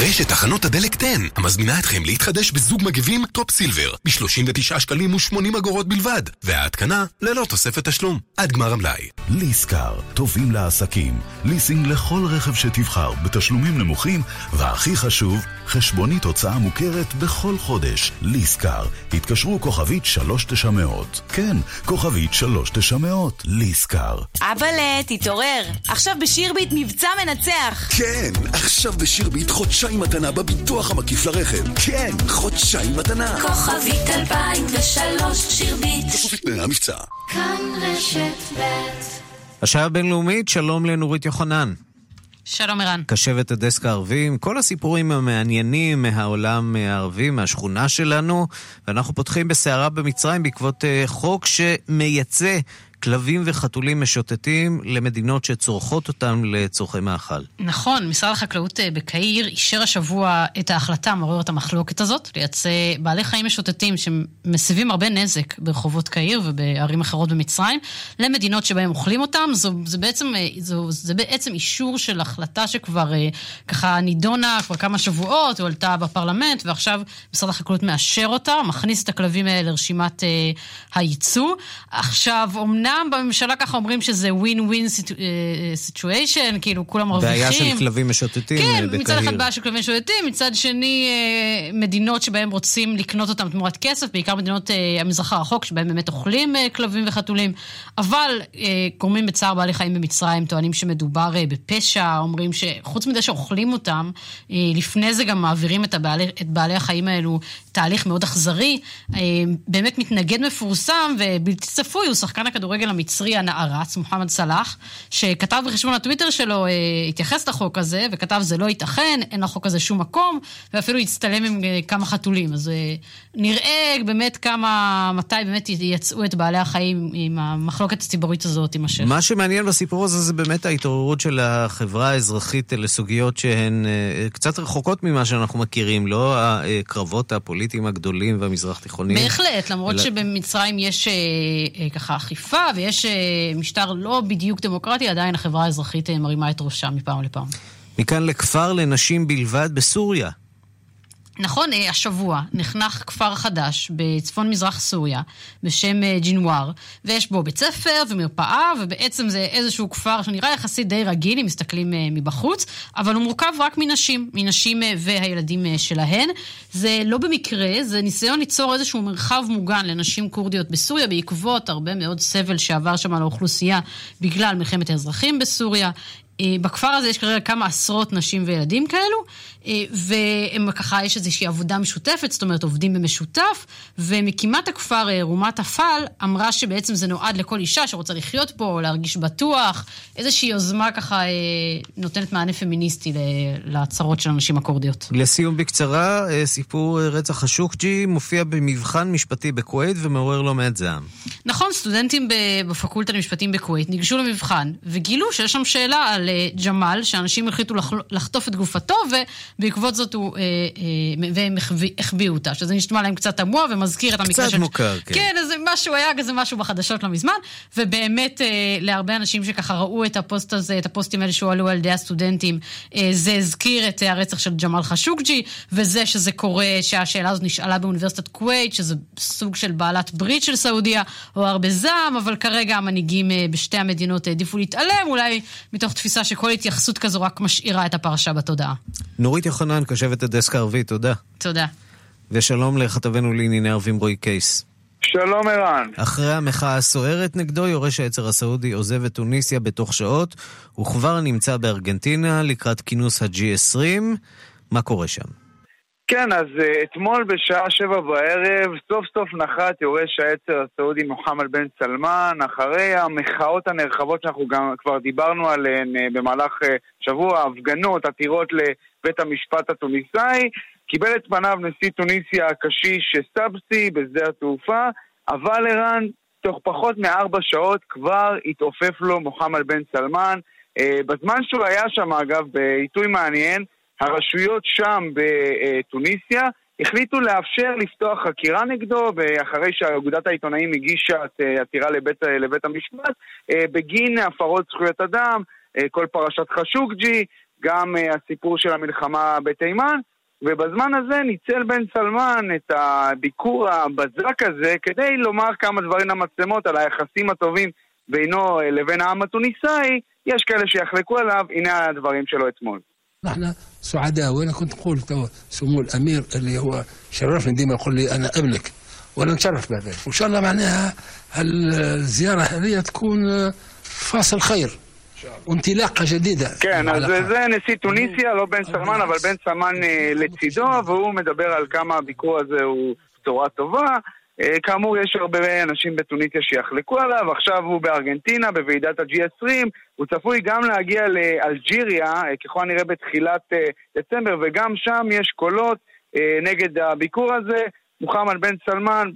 רשת תחנות הדלק 10 המזמינה אתכם להתחדש בזוג מגבים טופ סילבר ב-39 שקלים ו-80 אגורות בלבד, וההתקנה ללא תוספת תשלום, עד גמר המלאי.
ליסקר, טובים לעסקים, ליסינג לכל רכב שתבחר בתשלומים נמוכים, והכי חשוב, חשבונית הוצאה מוכרת בכל חודש. ליסקר, התקשרו כוכבית 3900. כן, כוכבית 3900, ליסקר.
אבאלה, תתעורר. עכשיו בשירביט מבצע מנצח.
כן, עכשיו בשירביט חודשיים מתנה בביטוח המקיף לרכב. כן, חודשיים מתנה.
כוכבית 2003 שירביט.
כפוף לתנאי המבצע.
כאן רשת ב'
השעה הבינלאומית, שלום לנורית יוחנן.
שלום ערן.
קשבת הדסק הערבי עם כל הסיפורים המעניינים מהעולם הערבי, מהשכונה שלנו, ואנחנו פותחים בסערה במצרים בעקבות אה, חוק שמייצא כלבים וחתולים משוטטים למדינות שצורכות אותם לצורכי מאכל.
נכון, משרד החקלאות אה, בקהיר אישר השבוע את ההחלטה המעוררת המחלוקת הזאת, לייצא בעלי חיים משוטטים שמסבים הרבה נזק ברחובות קהיר ובערים אחרות במצרים, למדינות שבהם אוכלים אותם. זו, זה, בעצם, אה, זו, זה בעצם אישור של החלטה שכבר אה, ככה נידונה כבר כמה שבועות, הועלתה בפרלמנט, ועכשיו משרד החקלאות מאשר אותה, מכניס את הכלבים האלה לרשימת הייצוא. עכשיו, אומנם... אמנם בממשלה ככה אומרים שזה ווין ווין סיטואשן, כאילו כולם מרוויחים.
בעיה של כלבים משוטטים
כן,
בקהיר.
מצד אחד בעיה של כלבים משוטטים, מצד שני אה, מדינות שבהן רוצים לקנות אותם תמורת כסף, בעיקר מדינות אה, המזרח הרחוק, שבהן באמת אוכלים אה, כלבים וחתולים, אבל גורמים בצער בעלי חיים במצרים טוענים שמדובר בפשע, אומרים שחוץ מזה שאוכלים אותם, לפני זה גם מעבירים את, הבעלי, את בעלי החיים האלו תהליך מאוד אכזרי. באמת מתנגד מפורסם ובלתי צפוי, הוא שחקן הכדורגל. הכדורגל המצרי הנערץ, מוחמד סלאח, שכתב בחשבון הטוויטר שלו, אה, התייחס לחוק הזה, וכתב זה לא ייתכן, אין לחוק הזה שום מקום, ואפילו הצטלם עם אה, כמה חתולים. אז אה, נראה באמת כמה, מתי באמת יצאו את בעלי החיים עם המחלוקת הציבורית הזאת תימשך.
מה שמעניין בסיפור הזה זה באמת ההתעוררות של החברה האזרחית לסוגיות שהן קצת רחוקות ממה שאנחנו מכירים, לא הקרבות הפוליטיים הגדולים והמזרח תיכוניים.
בהחלט, למרות אלא... שבמצרים יש ככה אכיפה ויש משטר לא בדיוק דמוקרטי, עדיין החברה האזרחית מרימה את ראשה מפעם לפעם.
מכאן לכפר לנשים בלבד בסוריה.
נכון, השבוע נחנך כפר חדש בצפון מזרח סוריה בשם ג'ינואר, ויש בו בית ספר ומרפאה, ובעצם זה איזשהו כפר שנראה יחסית די רגיל, אם מסתכלים מבחוץ, אבל הוא מורכב רק מנשים, מנשים והילדים שלהן. זה לא במקרה, זה ניסיון ליצור איזשהו מרחב מוגן לנשים כורדיות בסוריה, בעקבות הרבה מאוד סבל שעבר שם על האוכלוסייה בגלל מלחמת האזרחים בסוריה. בכפר הזה יש כרגע כמה עשרות נשים וילדים כאלו, והם ככה, יש איזושהי עבודה משותפת, זאת אומרת עובדים במשותף, ומקימת הכפר רומת אפל אמרה שבעצם זה נועד לכל אישה שרוצה לחיות פה, להרגיש בטוח, איזושהי יוזמה ככה נותנת מענה פמיניסטי להצהרות של הנשים הכורדיות.
לסיום בקצרה, סיפור רצח השוקג'י מופיע במבחן משפטי בכווית ומעורר לא מעט זעם.
נכון, סטודנטים בפקולטה למשפטים בכווית ניגשו למבחן וגילו שיש שם שאלה על ג'מאל, שאנשים החליטו לחטוף את גופתו ובעקבות זאת הוא, והם החביאו אותה, שזה נשמע להם קצת תמוה ומזכיר את המקרה
של... קצת מוכר, כן.
כן, איזה משהו, היה איזה משהו בחדשות לא מזמן, ובאמת להרבה אנשים שככה ראו את הפוסט הזה, את הפוסטים האלה שהועלו על ידי הסטודנטים, זה הזכיר את הרצח של ג'מאל חשוקג'י, וזה שזה קורה, שהשאלה הזאת נשאלה באוניברסיטת כווית, שזה סוג של בעלת ברית של סעודיה, או הרבה זעם, אבל כרגע המנהיגים בשתי המדינות העדיפו להתעלם, אולי מתוך תפיסה שכל התייחסות כזו רק משאירה את הפרשה בתודעה.
נורית יוחנן, קשבת הדסק הערבי, תודה.
תודה.
ושלום לכתבנו לענייני ערבים רועי קייס.
שלום ערן.
אחרי המחאה הסוערת נגדו, יורש העצר הסעודי עוזב את טוניסיה בתוך שעות, הוא כבר נמצא בארגנטינה לקראת כינוס ה-G20. מה קורה שם?
כן, אז uh, אתמול בשעה שבע בערב סוף סוף נחת יורש העצר הסעודי מוחמד בן סלמן אחרי המחאות הנרחבות שאנחנו גם כבר דיברנו עליהן uh, במהלך uh, שבוע, הפגנות, עתירות לבית המשפט התוניסאי קיבל את פניו נשיא טוניסיה הקשיש סבסי בשדה התעופה אבל ערן, תוך פחות מארבע שעות כבר התעופף לו מוחמד בן סלמן. בזמן שהוא היה שם אגב בעיתוי מעניין הרשויות שם בטוניסיה החליטו לאפשר לפתוח חקירה נגדו אחרי שאגודת העיתונאים הגישה את עתירה לבית, לבית המשפט בגין הפרות זכויות אדם, כל פרשת חשוקג'י, גם הסיפור של המלחמה בתימן ובזמן הזה ניצל בן סלמן את הביקור הבזק הזה כדי לומר כמה דברים למצלמות על היחסים הטובים בינו לבין העם התוניסאי, יש כאלה שיחלקו עליו, הנה הדברים שלו אתמול.
نحن سعداء وانا كنت اقول تو سمو الامير اللي هو شرفني ديما يقول لي انا ابنك وانا نتشرف بذلك وان شاء الله معناها الزياره هذه تكون فاصل خير وانطلاقه جديده
כן, אז זה נשיא טוניסיה, לא בן סלמן, אבל בן סלמן לצידו, והוא מדבר על כמה הביקור הזה הוא בשורה טובה. כאמור, יש הרבה אנשים בטוניסיה שיחלקו עליו, עכשיו הוא בארגנטינה, בוועידת ה-G20, הוא צפוי גם להגיע לאלג'יריה, ככל הנראה בתחילת דצמבר, וגם שם יש קולות נגד הביקור הזה. מוחמד בן סלמן,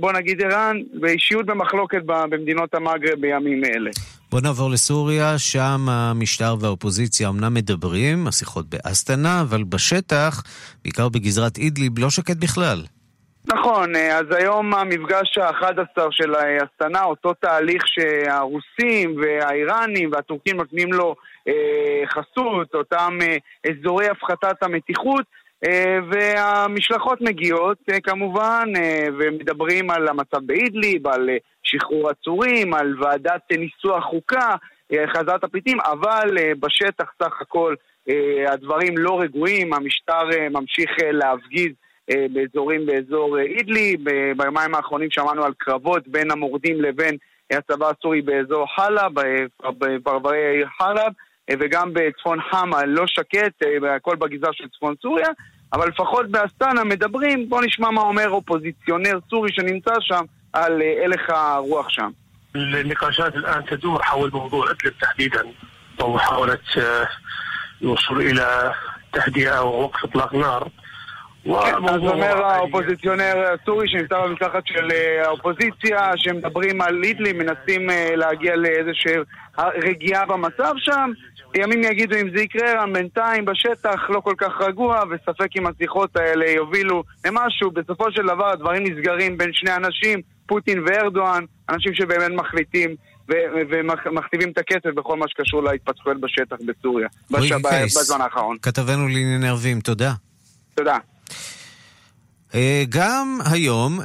בוא נגיד, ערן, ואישיות במחלוקת במדינות המגרב בימים אלה.
בוא נעבור לסוריה, שם המשטר והאופוזיציה אמנם מדברים, השיחות באסטנה, אבל בשטח, בעיקר בגזרת אידליב, לא שקט בכלל.
נכון, אז היום המפגש ה-11 של הסטנה, אותו תהליך שהרוסים והאיראנים והטורקים נותנים לו אה, חסות, אותם אה, אזורי הפחתת המתיחות, אה, והמשלחות מגיעות אה, כמובן, אה, ומדברים על המצב באידליב, על אה, שחרור עצורים, על ועדת אה, ניסוח חוקה, אה, חזרת הפליטים, אבל אה, בשטח סך הכל אה, הדברים לא רגועים, המשטר אה, ממשיך אה, להפגיז באזורים באזור אידלי. ביומיים האחרונים שמענו על קרבות בין המורדים לבין הצבא הסורי באזור חלב, בפרברי העיר חלב, וגם בצפון חמה לא שקט, הכל בגזרה של צפון סוריה, אבל לפחות באסטנה מדברים, בואו נשמע מה אומר אופוזיציונר סורי שנמצא שם על הלך הרוח שם.
النقاشات الآن تدور حول موضوع إدلب تحديدا ومحاولة الوصول إلى تهدئة ووقف إطلاق نار
אז אומר האופוזיציונר הסורי שנמצא במשלחת של האופוזיציה שמדברים על אידלי, מנסים להגיע לאיזושהי רגיעה במצב שם ימים יגידו אם זה יקרה, בינתיים בשטח לא כל כך רגוע וספק אם השיחות האלה יובילו למשהו בסופו של דבר הדברים נסגרים בין שני אנשים, פוטין וארדואן, אנשים שבאמת מחליטים ומכתיבים את הכסף בכל מה שקשור להתפתחויות בשטח בסוריה בזמן האחרון.
כתבנו לענייני ערבים, תודה.
תודה.
גם היום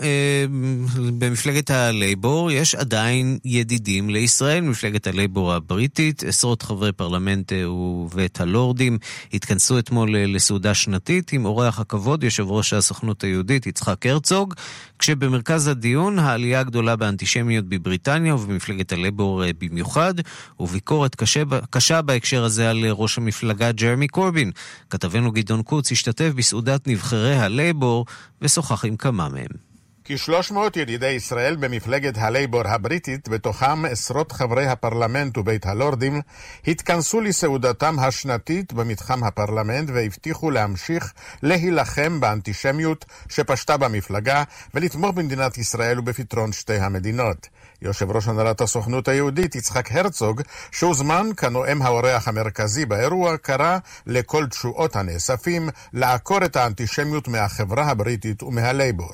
במפלגת הלייבור יש עדיין ידידים לישראל, מפלגת הלייבור הבריטית, עשרות חברי פרלמנט ובית הלורדים. התכנסו אתמול לסעודה שנתית עם אורח הכבוד, יושב ראש הסוכנות היהודית יצחק הרצוג, כשבמרכז הדיון העלייה הגדולה באנטישמיות בבריטניה ובמפלגת הלייבור במיוחד, וביקורת קשה, קשה בהקשר הזה על ראש המפלגה ג'רמי קורבין. כתבנו גדעון קוץ השתתף בסעודת נבחרי הלייבור ושוחח עם כמה מהם.
כ-300 ידידי ישראל במפלגת הלייבור הבריטית, בתוכם עשרות חברי הפרלמנט ובית הלורדים, התכנסו לסעודתם השנתית במתחם הפרלמנט והבטיחו להמשיך להילחם באנטישמיות שפשטה במפלגה ולתמוך במדינת ישראל ובפתרון שתי המדינות. יושב ראש הנהלת הסוכנות היהודית יצחק הרצוג, שהוזמן כנואם האורח המרכזי באירוע, קרא לכל תשואות הנאספים לעקור את האנטישמיות מהחברה הבריטית ומהלייבור.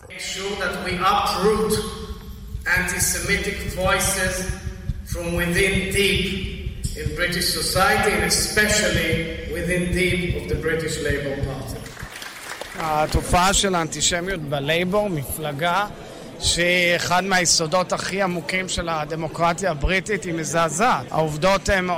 התופעה של האנטישמיות בלייבור, מפלגה שהיא אחד מהיסודות הכי עמוקים של הדמוקרטיה הבריטית, היא מזעזעת. העובדות הן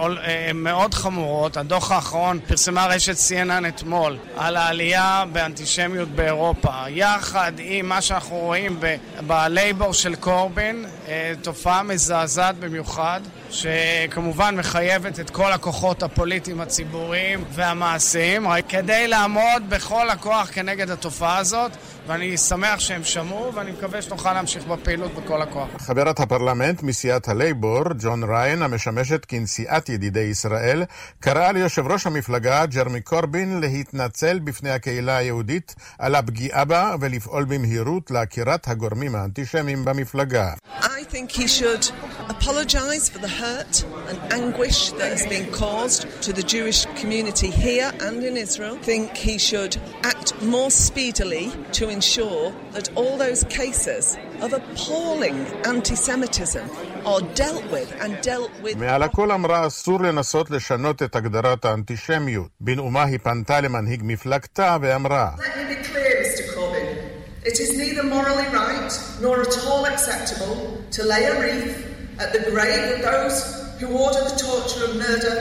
מאוד חמורות. הדוח האחרון פרסמה רשת CNN אתמול על העלייה באנטישמיות באירופה. יחד עם מה שאנחנו רואים בלייבור של קורבין, אה, תופעה מזעזעת במיוחד. שכמובן מחייבת את כל הכוחות הפוליטיים הציבוריים והמעשיים כדי לעמוד בכל הכוח כנגד התופעה הזאת ואני שמח שהם שמעו ואני מקווה שנוכל להמשיך בפעילות בכל הכוח.
חברת הפרלמנט מסיעת הלייבור, ג'ון ריין, המשמשת כנשיאת ידידי ישראל, קראה ליושב ראש המפלגה, ג'רמי קורבין, להתנצל בפני הקהילה היהודית על הפגיעה בה ולפעול במהירות לעקירת הגורמים האנטישמיים במפלגה. I think he should apologize for the hurt and anguish that has been caused to the Jewish community here and in Israel. I think he should act more speedily to ensure that all those cases of appalling anti-Semitism are dealt with and dealt with... מעל הכל אמרה אסור לנסות לשנות את הגדרת האנטישמיות. בנאומה היא פנתה למנהיג מפלגתה ואמרה Let me be clear, Mr. Corbyn. It is neither morally right nor at all acceptable to lay a wreath at the grave of those who order the torture and murder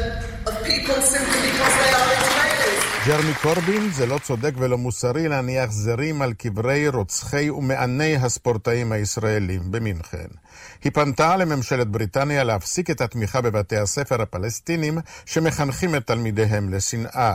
of people simply because they are Israelis. ג'רמי קורבין זה לא צודק ולא מוסרי להניח זרים על קברי רוצחי ומעני הספורטאים הישראלים במינכן. היא פנתה לממשלת בריטניה להפסיק את התמיכה בבתי הספר הפלסטינים שמחנכים את תלמידיהם לשנאה.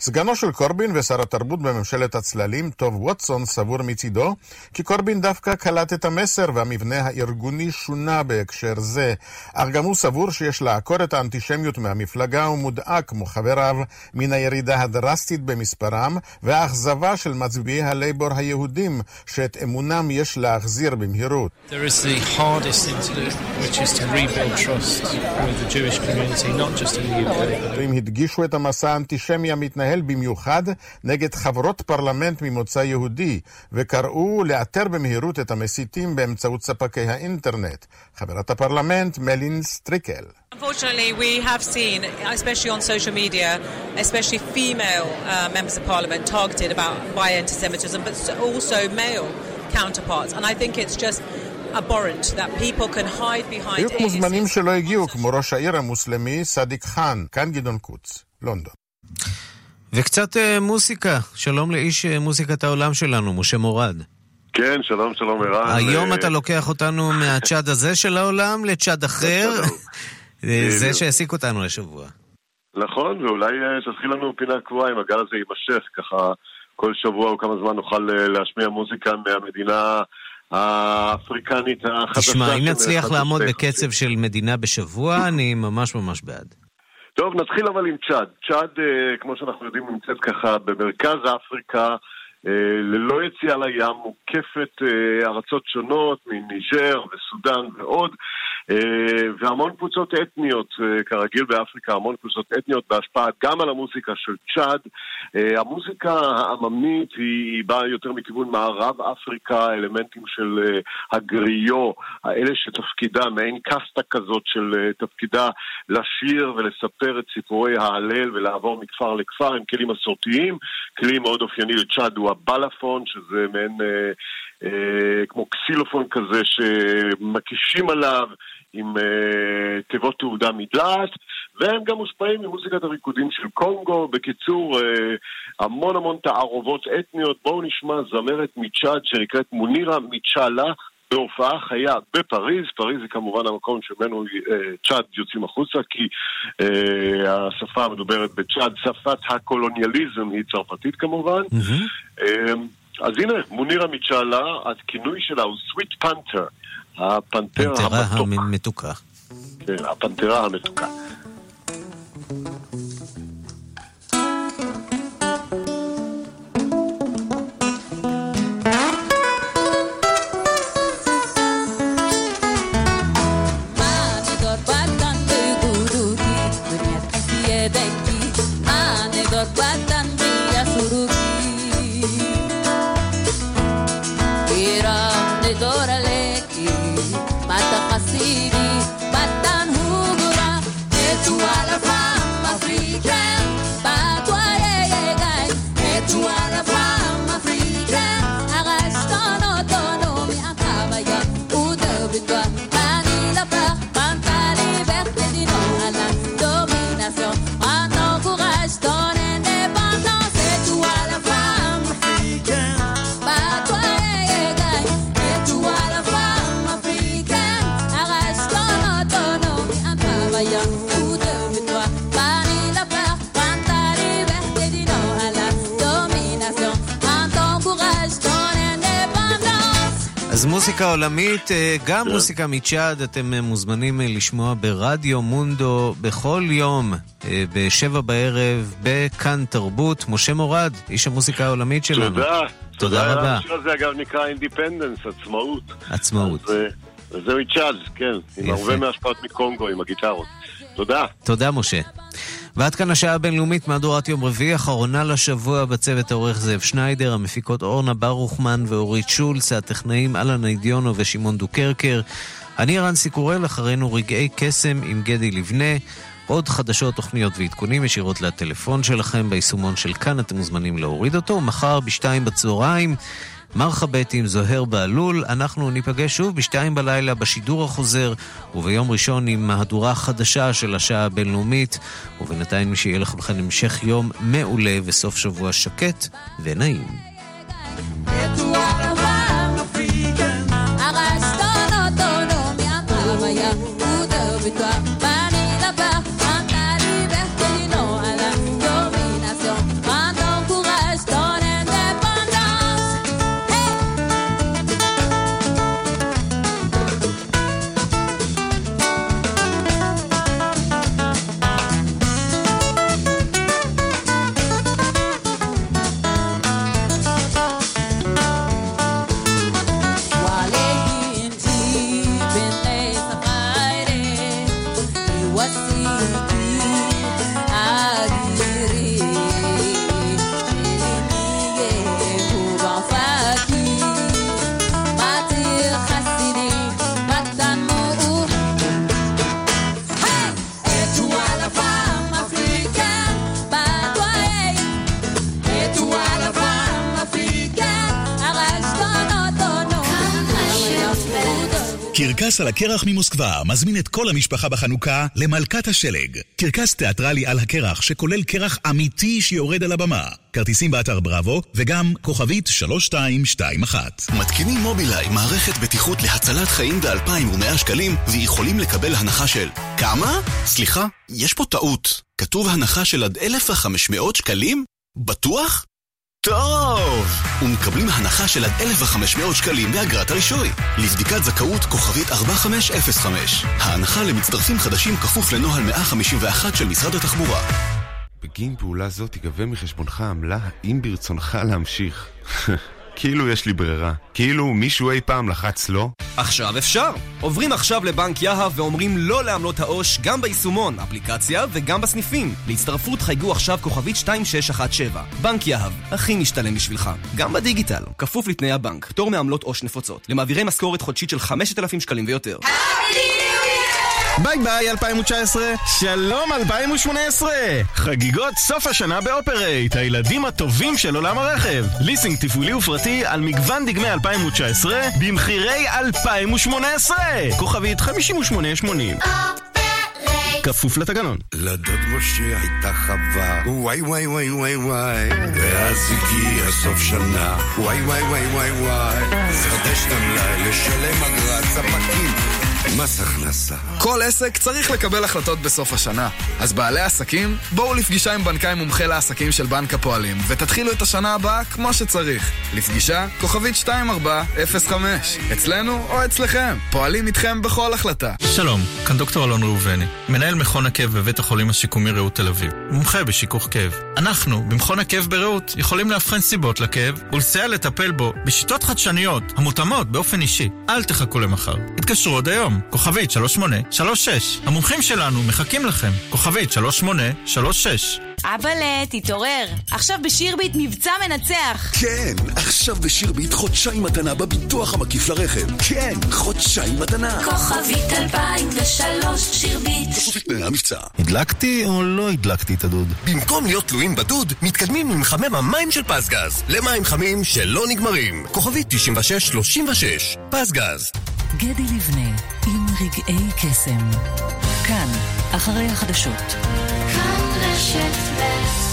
סגנו של קורבין ושר התרבות בממשלת הצללים, טוב ווטסון, סבור מצידו כי קורבין דווקא קלט את המסר והמבנה הארגוני שונה בהקשר זה, אך גם הוא סבור שיש לעקור את האנטישמיות מהמפלגה ומודאג, כמו חבריו, מן הירידה הדרסטית במספרם והאכזבה של מצביעי הלייבור היהודים, שאת אמונם יש להחזיר במהירות. There is the hardest thing to do, which is to rebuild trust with the Jewish community, not just in the UK. והם הדגישו את המסע האנטישמי המתנהל במיוחד נגד חברות פרלמנט ממוצא יהודי, וקראו לאתר במהירות את המסיתים באמצעות ספקי האינטרנט. חברת הפרלמנט מלין סטריקל.
Unfortunately, we have seen, especially on social media, especially female uh, members of parliament targeted about by anti-Semitism, but also male counterparts. And I think it's just
היו מוזמנים שלא הגיעו, כמו ראש העיר המוסלמי סדיק חאן, כאן גדעון קוץ, לונדון.
וקצת uh, מוסיקה, שלום לאיש uh, מוזיקת העולם שלנו, משה מורד.
כן, שלום, שלום ערן.
היום ו... אתה לוקח אותנו מהצ'אד הזה של העולם לצ'אד אחר, זה שהעסיק אותנו השבוע.
נכון, ואולי תתחיל לנו פינה קבועה אם הגל הזה יימשך, ככה כל שבוע או כמה זמן נוכל להשמיע מוזיקה מהמדינה האפריקנית החדשה.
תשמע, אם נצליח לעמוד בקצב של מדינה בשבוע, אני ממש ממש בעד.
טוב, נתחיל אבל עם צ'אד. צ'אד, אה, כמו שאנחנו יודעים, נמצאת ככה במרכז אפריקה, אה, ללא יציאה לים, מוקפת אה, ארצות שונות, מניג'ר וסודאן ועוד. אה, והמון קבוצות אתניות, אה, כרגיל באפריקה, המון קבוצות אתניות בהשפעה גם על המוזיקה של צ'אד. אה, המוזיקה העממית היא באה יותר מכיוון מערב אפריקה, אלמנטים של הגריו, האלה שתפקידה, מעין קסטה כזאת של תפקידה לשיר ולספר את סיפורי ההלל ולעבור מכפר לכפר עם כלים מסורתיים. כלי מאוד אופייני לצ'אד הוא הבלאפון, שזה מעין...
כמו קסילופון כזה שמקישים עליו עם uh, תיבות תעודה מדלעת, והם גם מושפעים ממוזיקת הריקודים של קונגו. בקיצור, uh, המון המון תערובות אתניות. בואו נשמע זמרת מצ'אד שנקראת מונירה מצ'אלה. בהופעה חיה בפריז, פריז זה כמובן המקום שממנו צ'אד יוצאים החוצה, כי אה, השפה המדוברת בצ'אד, שפת הקולוניאליזם היא צרפתית כמובן. Mm-hmm. אה, אז הנה, מונירה מצ'אלה, הכינוי שלה הוא סוויט פנתר, הפנתר
המתוק. המתוקה.
כן, הפנתרה המתוקה.
מוזיקה עולמית, אה, גם כן. מוזיקה מצ'אד, אתם אה, מוזמנים אה, לשמוע ברדיו מונדו בכל יום, בשבע בערב, בכאן תרבות. משה מורד, איש המוזיקה העולמית שלנו.
תודה.
תודה רבה.
השיר הזה אגב נקרא Independence, עצמאות.
עצמאות.
וזהו מצ'אד, כן, עם הרבה מהשפעות מקונגו, עם הגיטרות. תודה.
תודה, משה. ועד כאן השעה הבינלאומית, מהדורת יום רביעי, אחרונה לשבוע בצוות העורך זאב שניידר, המפיקות אורנה ברוכמן ואורית שולץ, הטכנאים אלן אידיונו ושמעון דוקרקר. אני רנסי קורל, אחרינו רגעי קסם עם גדי לבנה. עוד חדשות, תוכניות ועדכונים ישירות לטלפון שלכם ביישומון של כאן, אתם מוזמנים להוריד אותו. מחר בשתיים בצהריים. מרחבת עם זוהר בהלול. אנחנו ניפגש שוב בשתיים בלילה בשידור החוזר, וביום ראשון עם מהדורה חדשה של השעה הבינלאומית. ובינתיים שיהיה לכולכם המשך יום מעולה וסוף שבוע שקט ונעים.
קרקס על הקרח ממוסקבה מזמין את כל המשפחה בחנוכה למלכת השלג. קרקס תיאטרלי על הקרח שכולל קרח אמיתי שיורד על הבמה. כרטיסים באתר בראבו וגם כוכבית 3221.
מתקינים מובילאיי מערכת בטיחות להצלת חיים ב-2,100 שקלים ויכולים לקבל הנחה של כמה? סליחה, יש פה טעות. כתוב הנחה של עד 1,500 שקלים? בטוח? טוב! ומקבלים הנחה של עד 1,500 שקלים באגרת הרישוי. לבדיקת זכאות כוכבית 4505. ההנחה למצטרפים חדשים כפוף לנוהל 151 של משרד התחבורה.
בגין פעולה זו תיגבה מחשבונך עמלה האם ברצונך להמשיך. כאילו יש לי ברירה. כאילו מישהו אי פעם לחץ לא?
עכשיו אפשר! עוברים עכשיו לבנק יהב ואומרים לא לעמלות העו"ש גם ביישומון, אפליקציה וגם בסניפים. להצטרפות חייגו עכשיו כוכבית 2617. בנק יהב, הכי משתלם בשבילך. גם בדיגיטל, כפוף לתנאי הבנק. פטור מעמלות עו"ש נפוצות. למעבירי משכורת חודשית של 5,000 שקלים ויותר. Year!
ביי ביי 2019, שלום 2018! חגיגות סוף השנה באופרייט, הילדים הטובים של עולם הרכב. ליסינג תפעולי ופרטי על מגוון דגמי 2019 במחירי 2018! כוכבית 5880 כפוף לתקנון.
לדוד משה הייתה חווה, וואי וואי וואי וואי וואי, ואז הגיע סוף שנה, וואי וואי וואי וואי וואי, לחדש את המלאי, לשלם אגרת ספקים. מס הכנסה.
כל עסק צריך לקבל החלטות בסוף השנה. אז בעלי עסקים, בואו לפגישה עם בנקאי מומחה לעסקים של בנק הפועלים, ותתחילו את השנה הבאה כמו שצריך. לפגישה, כוכבית 2405. אצלנו או אצלכם. פועלים איתכם בכל החלטה.
שלום, כאן דוקטור אלון ראובני, מנהל מכון הכאב בבית החולים השיקומי רעות תל אביב, מומחה בשיכוך כאב. אנחנו, במכון הכאב ברעות, יכולים לאבחן סיבות לכאב ולסייע לטפל בו בשיטות חדשניות המותאמות באופן אישי. אל תחכו למחר. התקשרו עוד היום, כוכבית 3836. המומחים שלנו מחכים לכם, כוכבית 3836.
אבאלה, תתעורר. עכשיו בשירביט מבצע מנצח.
כן, עכשיו בשירביט חודשיים מתנה בביטוח המקיף לרכב. כן, חודשיים מתנה.
כוכבית 2003 שירביט.
כפוף לתנאי המבצע.
הדלקתי או לא הדלקתי את הדוד?
במקום להיות תלויים בדוד, מתקדמים עם מחמם המים של פסגז. למים חמים שלא נגמרים. כוכבית 9636. פסגז.
גדי לבנה, עם רגעי קסם. כאן, אחרי החדשות.
frictionless.